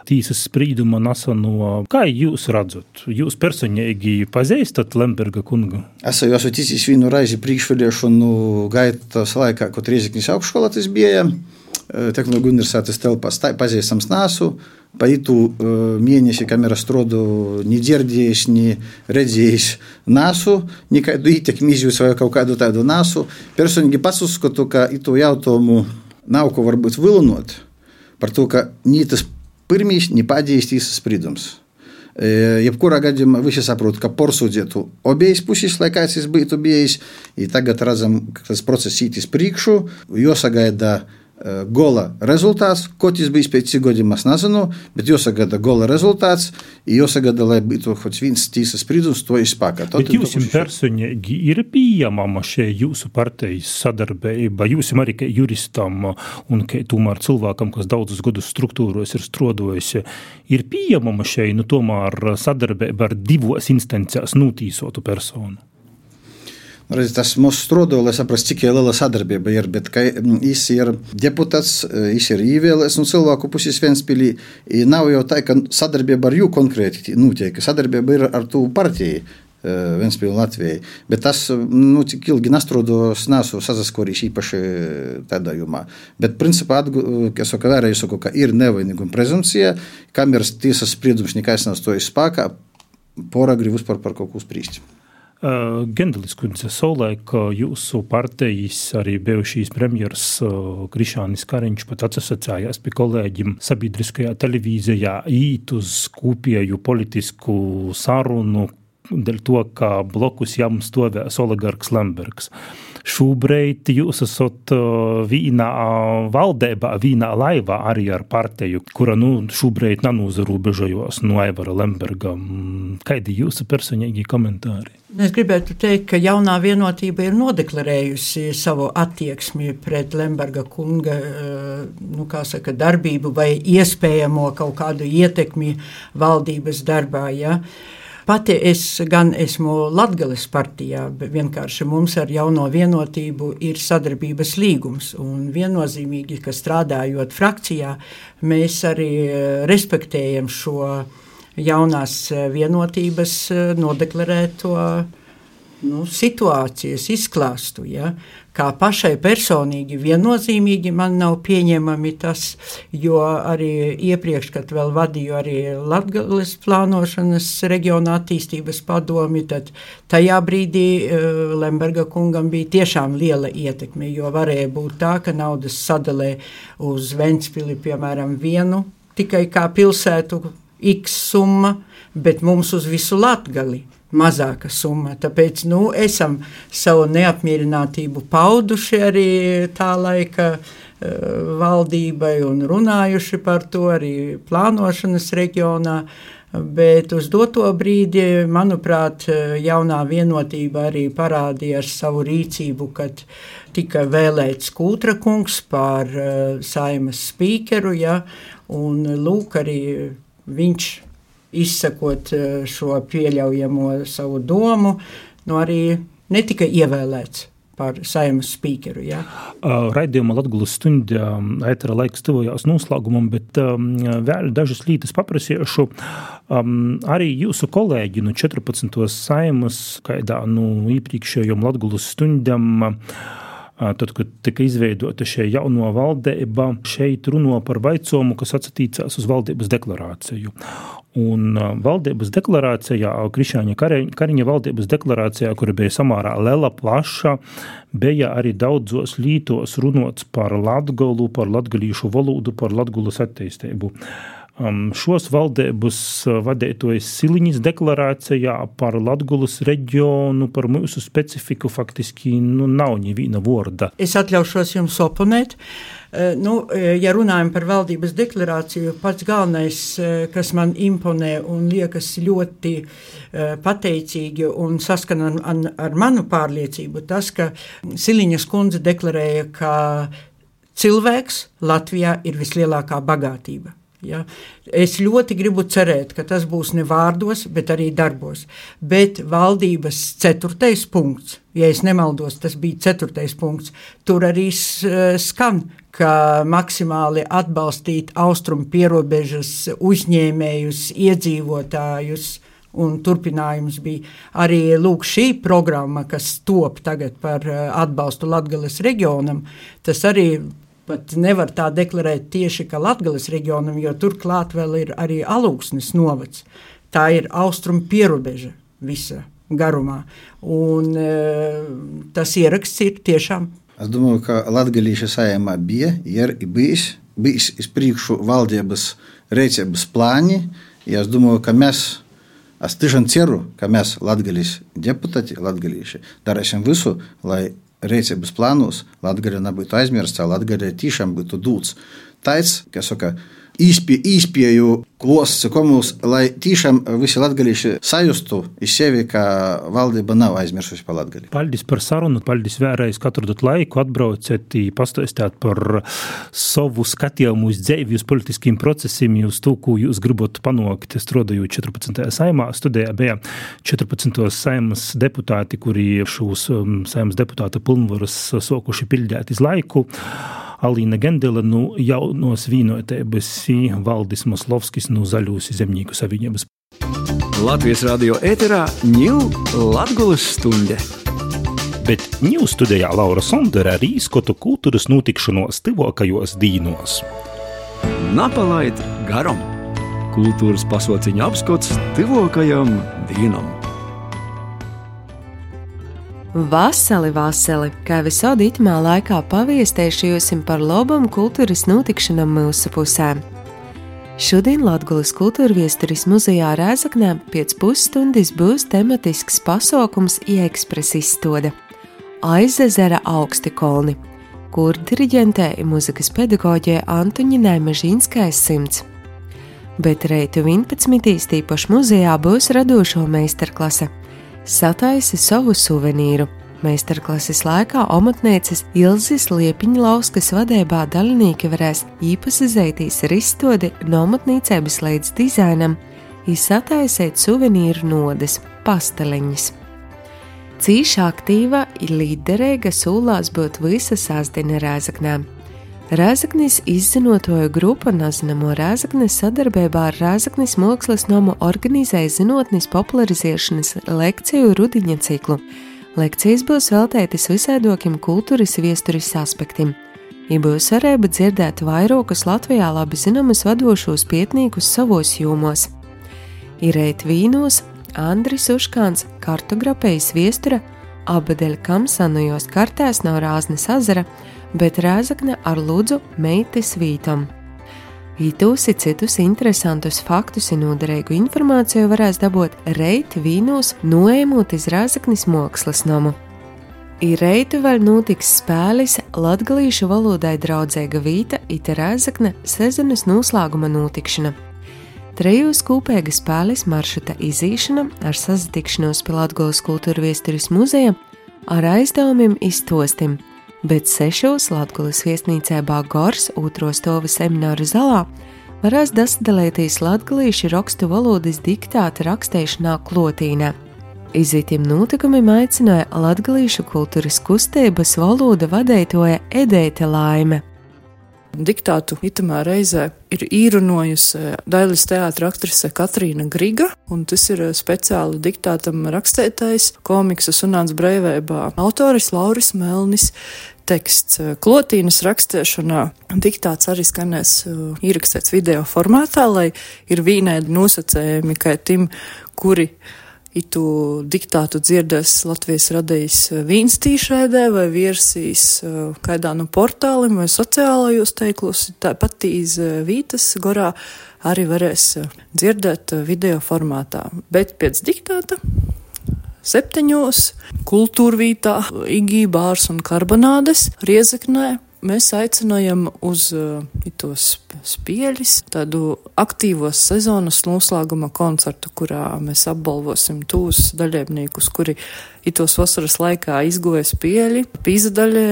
tiesas sprieduma neseno. Kā jūs redzat? Jūs personīgi pazīstat Lemberga kungu? Es jau esmu ticis vienu reizi priekšvēlēšanu gaitas laikā, kad Rieziknis augšskolā tas bija. Tehnoloģiju universitātes telpās pazīstams nāsu. Pa itu mēnesi, kamēr es strādāju, nedzirdējis, ne redzējis nāsu, nekādu ietekmi izjūtu vai kaut kādu tādu nāsu. Personīgi pats uzskatu, ka itu jautājumu nav ko varbūt vilinot par to, ka ne tas pirmīs, ne pēdējais tiesas spriedums. Jebkurā gadījumā visi saprot, ka porsūdzētu abiejas puses, lai kāds būtu bijis. Tagad redzam, ka tas process īt uz priekšu, jo sagaida gola rezultāts, ko tas bija pēc cik gadiem, es nezinu, bet jāsagada gola rezultāts, jāsagada, lai būtu kaut viens tiesas spriedums, to izspēkā. Bet jums personīgi ir pieejama šie jūsu partijas sadarbība, jūs arī kā juristam un kā tomēr cilvēkam, kas daudzus gadus struktūros ir strādājis, ir pieejama šie, nu tomēr sadarbība ar divos instancijas notīsotu personu. Redz, tas mūsu strādājot, lai saprastu, cik liela sadarbība ir. Bet viņš ir deputāts, viņš ir ievēlēts no cilvēku puses Vēnspīlī. Nav jau tā, ka sadarbība ar jū konkrēti notiek. Sadarbība ir ar to partiju. Vēnspīlī Latvijai. Bet tas, nu, cik ilgi nestrādājos, nesu sasaskorījis īpaši tādā jomā. Bet, principā, es saku, vēlreiz saku, ka ir nevainīguma prezumcija, kameras tiesas spriedums nekas nav stojis spēkā, pora grib vispār par kaut ko spriest. Gendelis kundze, savulaik jūsu partijas arī bijušīs premjeras Krišānis Kariņš pat atsasacējās pie kolēģim sabiedriskajā televīzijā īt uz kopēju politisku sarunu dēļ to, ka blokus jām stovēs oligarks Lembergs. Šobrīd jūs esat vīnā valdībā, vīnā laivā arī ar partiju, kura nu, šobrīd nenūzarobežojos no Aivara Lemberga. Kādi jūsu personīgi komentāri? Es gribētu teikt, ka jaunā vienotība ir nodeklarējusi savu attieksmi pret Lemberga kunga nu, saka, darbību vai iespējamo kaut kādu ietekmi valdības darbā. Ja? Pati es gan esmu Latvijas partijā, bet vienkārši mums ar jauno vienotību ir sadarbības līgums. Un viennozīmīgi, ka strādājot frakcijā, mēs arī eh, respektējam šo jaunās eh, vienotības eh, nodeklarēto nu, situācijas izklāstu. Ja? Kā pašai personīgi viennozīmīgi man nav pieņemami tas, jo arī iepriekš, kad vēl vadīju arī Latvijas plānošanas reģiona attīstības padomi, tad tajā brīdī uh, Lemberga kungam bija tiešām liela ietekme, jo varēja būt tā, ka naudas sadalē uz Ventspili, piemēram, vienu tikai kā pilsētu X summa, bet mums uz visu Latgali mazāka summa. Tāpēc nu, esam savu neapmierinātību pauduši arī tā laika uh, valdībai un runājuši par to arī plānošanas reģionā. Bet uz doto brīdi, manuprāt, jaunā vienotība arī parādīja ar savu rīcību, kad tika vēlēts Kultra kungs par uh, saimas spīkeru, ja, un lūk arī viņš izsakot eh, šo pieļaujamo savu domu, nu arī netika ievēlēts par saimnes spīkeru. Ja? Uh, raidījuma Latvijas stundā ētera laiks tuvojās noslēgumam, bet um, vēl dažas lietas paprasīšu. Um, arī jūsu kolēģi no 14. saimas, kādā nu, iepriekšējām Latvijas stundām, uh, Tad, kad tika izveidota šī jauno valdība, šeit runā par vaicojumu, kas attiecās uz valdības deklarāciju. Un valdības deklarācijā, Krišāņa Kariņa valdības deklarācijā, kura bija samērā liela, plaša, bija arī daudzos lītos runots par latgolu, par latgalīšu valodu, par latgulas attīstību. Um, šos valdības uh, vadītojas Siliņas deklarācijā par Latgulas reģionu, par mūsu specifiku faktiski nu, nav neviena vorda. Es atļaušos jums oponēt. Uh, nu, uh, ja runājam par valdības deklarāciju, pats galvenais, kas man imponē un liekas ļoti pateicīgi un saskana ar, manu pārliecību, tas, ka Siliņas kundze deklarēja, ka cilvēks Latvijā ir vislielākā bagātība. Ja? Es ļoti gribu cerēt, ka tas būs ne vārdos, bet arī darbos. Bet valdības ceturtais punkts, ja es nemaldos, tas bija ceturtais punkts, tur arī skan, ka maksimāli atbalstīt austrumu pierobežas uzņēmējus, iedzīvotājus. Un turpinājums bija arī lūk, šī programma, kas top tagad par atbalstu Latvijas reģionam. Tas arī pat nevar tā deklarēt tieši Latvijas reģionam, jo turklāt vēl ir arī alūksnes novads. Tā ir austrumu pierobeža visa garumā. Un, e, tas ieraksts ir tiešām. Es domāju, ka Latvijas saimā bija, ir bijis, bijis iz priekšu valdības rīcības plāni. Ja es domāju, ka mēs, es tiešām ceru, ka mēs, Latvijas deputāti, Latvijas, darīsim visu, lai rīcības plānos Latvijā nebūtu aizmirsta, Latvijā tiešām būtu dūts. Tāds, kas saka, īspie, īspēju klosts, komus, lai tiešām visi latgalīši sajustu iz sevi, ka valdība nav aizmirsusi par latgali. Paldies par sarunu, paldies vēlreiz, ka atradat laiku, atbraucat, pastāstāt par savu skatījumu uz dzīvi, uz politiskiem procesiem, uz to, ko jūs gribat panākt, strādājot 14. saimā. Studijā bija 14. saimas deputāti, kuri šos um, saimas deputāta pilnvarus sokuši pildīt iz laiku. Alīna Gendela no nu, jaunos vīnotēbas Valdis Maslovskis no nu, Zaļūs zemnieku savienības. Latvijas radio ēterā ņūl Latgulas stunde. Bet ņūl studijā Laura Sondera arī izskotu kultūras notikšanos tuvākajos dīnos. Napalaid garam! Kultūras pasauciņa apskats tuvākajam dīnam! Vasali, vasali, kā visādi itamā laikā paviestējušiem par labam kultūras notikšanam mūsu pusē. Šodien Latvijas kultūra viesturis muzejā Rēzaknē pēc pusstundas būs tematisks pasākums Iekspres izstāde Aizezera augsti kolni, kur diriģentē ir muzikas pedagoģē Antoņinai Mežīnskais simts. Bet reitu 11. tīpaši muzejā būs radošo meistarklase. Sataisi savu suvenīru Meistarklases laikā omatnieces Ilzis Liepiņlauskas vadībā dalībnieki varēs zeitīs ar izstodi no omatnīcības līdz dizainam, izsataisēt suvenīru nodes, pasteliņas. Cīša aktīva ir līderīga sūlās būt visas sāsdina rēzaknēm. Rēzaknis izzinotoju grupa Nazinamo Rēzaknes sadarbībā ar Rēzaknis mākslas nomu organizēja zinātnes popularizēšanas lekciju rudiņa ciklu Lekcijas būs veltītas visaidokiem kultūras viesturis aspektiem. Ja būs varēja dzirdēt vairākus Latvijā labi zināmus vadošos pietnīkus savos jūmos. Irēt vīnos, Andris Uškāns, kartografējas viestura, abadeļa kamsanojos kartēs nav Rāznes azara, bet Rēzakne ar lūdzu meitas vītam. Itūs ir citus interesantus faktus un noderīgu informāciju varēs dabūt reiti vīnos, noēmot iz Rāzaknis mākslas namu. Ir reiti vēl notiks spēles latgalīšu valodai draudzīga vīta ita Rāzakne sezonas noslēguma notikšana. Trejos kopēga spēles maršruta izīšana ar sazatikšanos pie Latgolas kultūra viesturis muzeja ar aizdevumiem iztostim – bet sešos Latvijas viesnīcā Gors otro stāvu semināru zalā varēs dasdalēties latgalīšu rakstu valodas diktāta rakstēšanā klotīnē. Izītiem notikumiem aicināja latgalīšu kultūras kustības valoda vadētoja Edēta Laime. Diktātu itamā reizē ir īrunojusi Dailis teātra aktrise Katrīna Griga, un tas ir speciāli diktātam rakstētais komiksa Sunāns Breivībā autoris Lauris Melnis. Teksts klotīnas rakstēšanā diktāts arī skanēs ierakstīts video formātā, lai ir vīnēdi nosacējumi, kā tim, kuri itu diktātu dzirdēs Latvijas radījis eh, vīns tīšraidē vai virsīs eh, kaidā no portālim vai sociālajos teiklos, tāpat iz eh, Vītas gorā arī varēs dzirdēt video formātā. Bet pēc diktāta septiņos kultūrvītā Igī bārs un karbonādes Riezeknē mēs aicinājam uz uh, tos spieļus, tādu aktīvos sezonas noslēguma koncertu, kurā mēs apbalvosim tūs daļēbniekus, kuri itos vasaras laikā izgoja spieļi, pīza daļē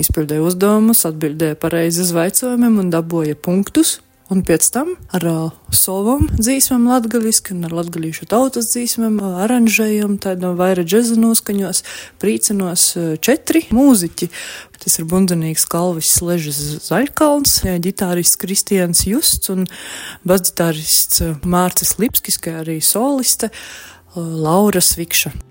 izpildīja uzdevumus, atbildēja pareizi uz vaicojumiem un dabūja punktus. Un pēc tam ar uh, savam dzīsmēm latgaliski un ar latgalīšu tautas dzīsmēm uh, aranžējam tādā vaira džeza noskaņos, prīcenos uh, četri mūziķi. Tas ir bundenīgs Kalvis Ležas Zaļkalns, ģitārists Kristians Justs un basģitārists Mārcis Lipskis, kā arī soliste Laura Svikša.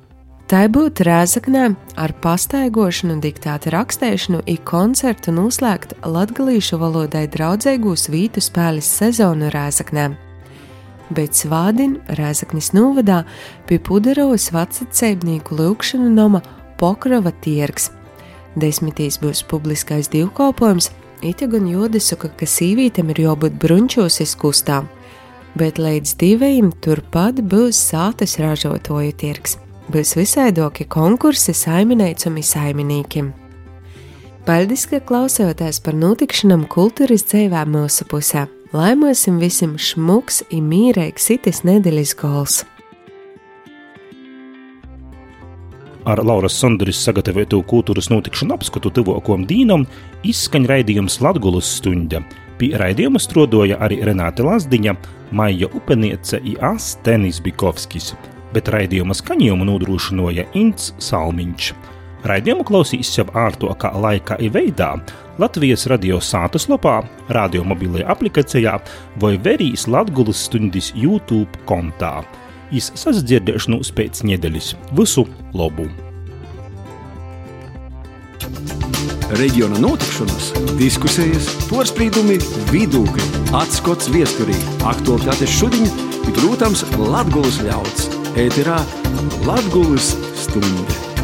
Tā būtu rēzaknē ar pastaigošanu, diktāta rakstēšanu, ik koncertu noslēgt latgalīšu valodai draudzīgūs vītu spēles sezonu rēzaknē. Bet svādin Rēzaknis novadā pie Puderovas vecacēbnieku lūkšanu noma Pokrava tirgs. Desmitīs būs publiskais divkalpojums, ite gan jodisuka, ka sīvītam ir jābūt brunčos izkustām, bet līdz divajiem turpat būs sātas ražotoju tirgs būs visaidoki konkursi saimniecam izsaiminīkim. Paldies, ka klausāties par notikšanām kultūras dzīvē mūsu pusē. Laimosim visiem šmuks un mīrīgs sitis nedēļas gols! Ar Lauras Sonduris sagatavotu kultūras notikšanu apskatu tuvākajam dīnam izskaņa raidījums Latvijas stunda. Pie raidījuma strodoja arī Renāte Lazdiņa, Maija Upeniece un Astenis Bikovskis bet raidījuma skaņojumu nodrošināja Ints Salmiņš. Raidījumu klausīs jau ārtokā laikā un veidā Latvijas radio sātas lapā, radio mobilajā aplikācijā vai verīs Latvijas stundas YouTube kontā. Iz sasdzirdēšanos pēc nedēļas. Visu labu! Reģiona notikšanas, diskusijas, porcelāna, vidūklis, atskats viesturī, aktuālitātes šodien, protams, Latvijas ļauds ēterā Latvijas stunde.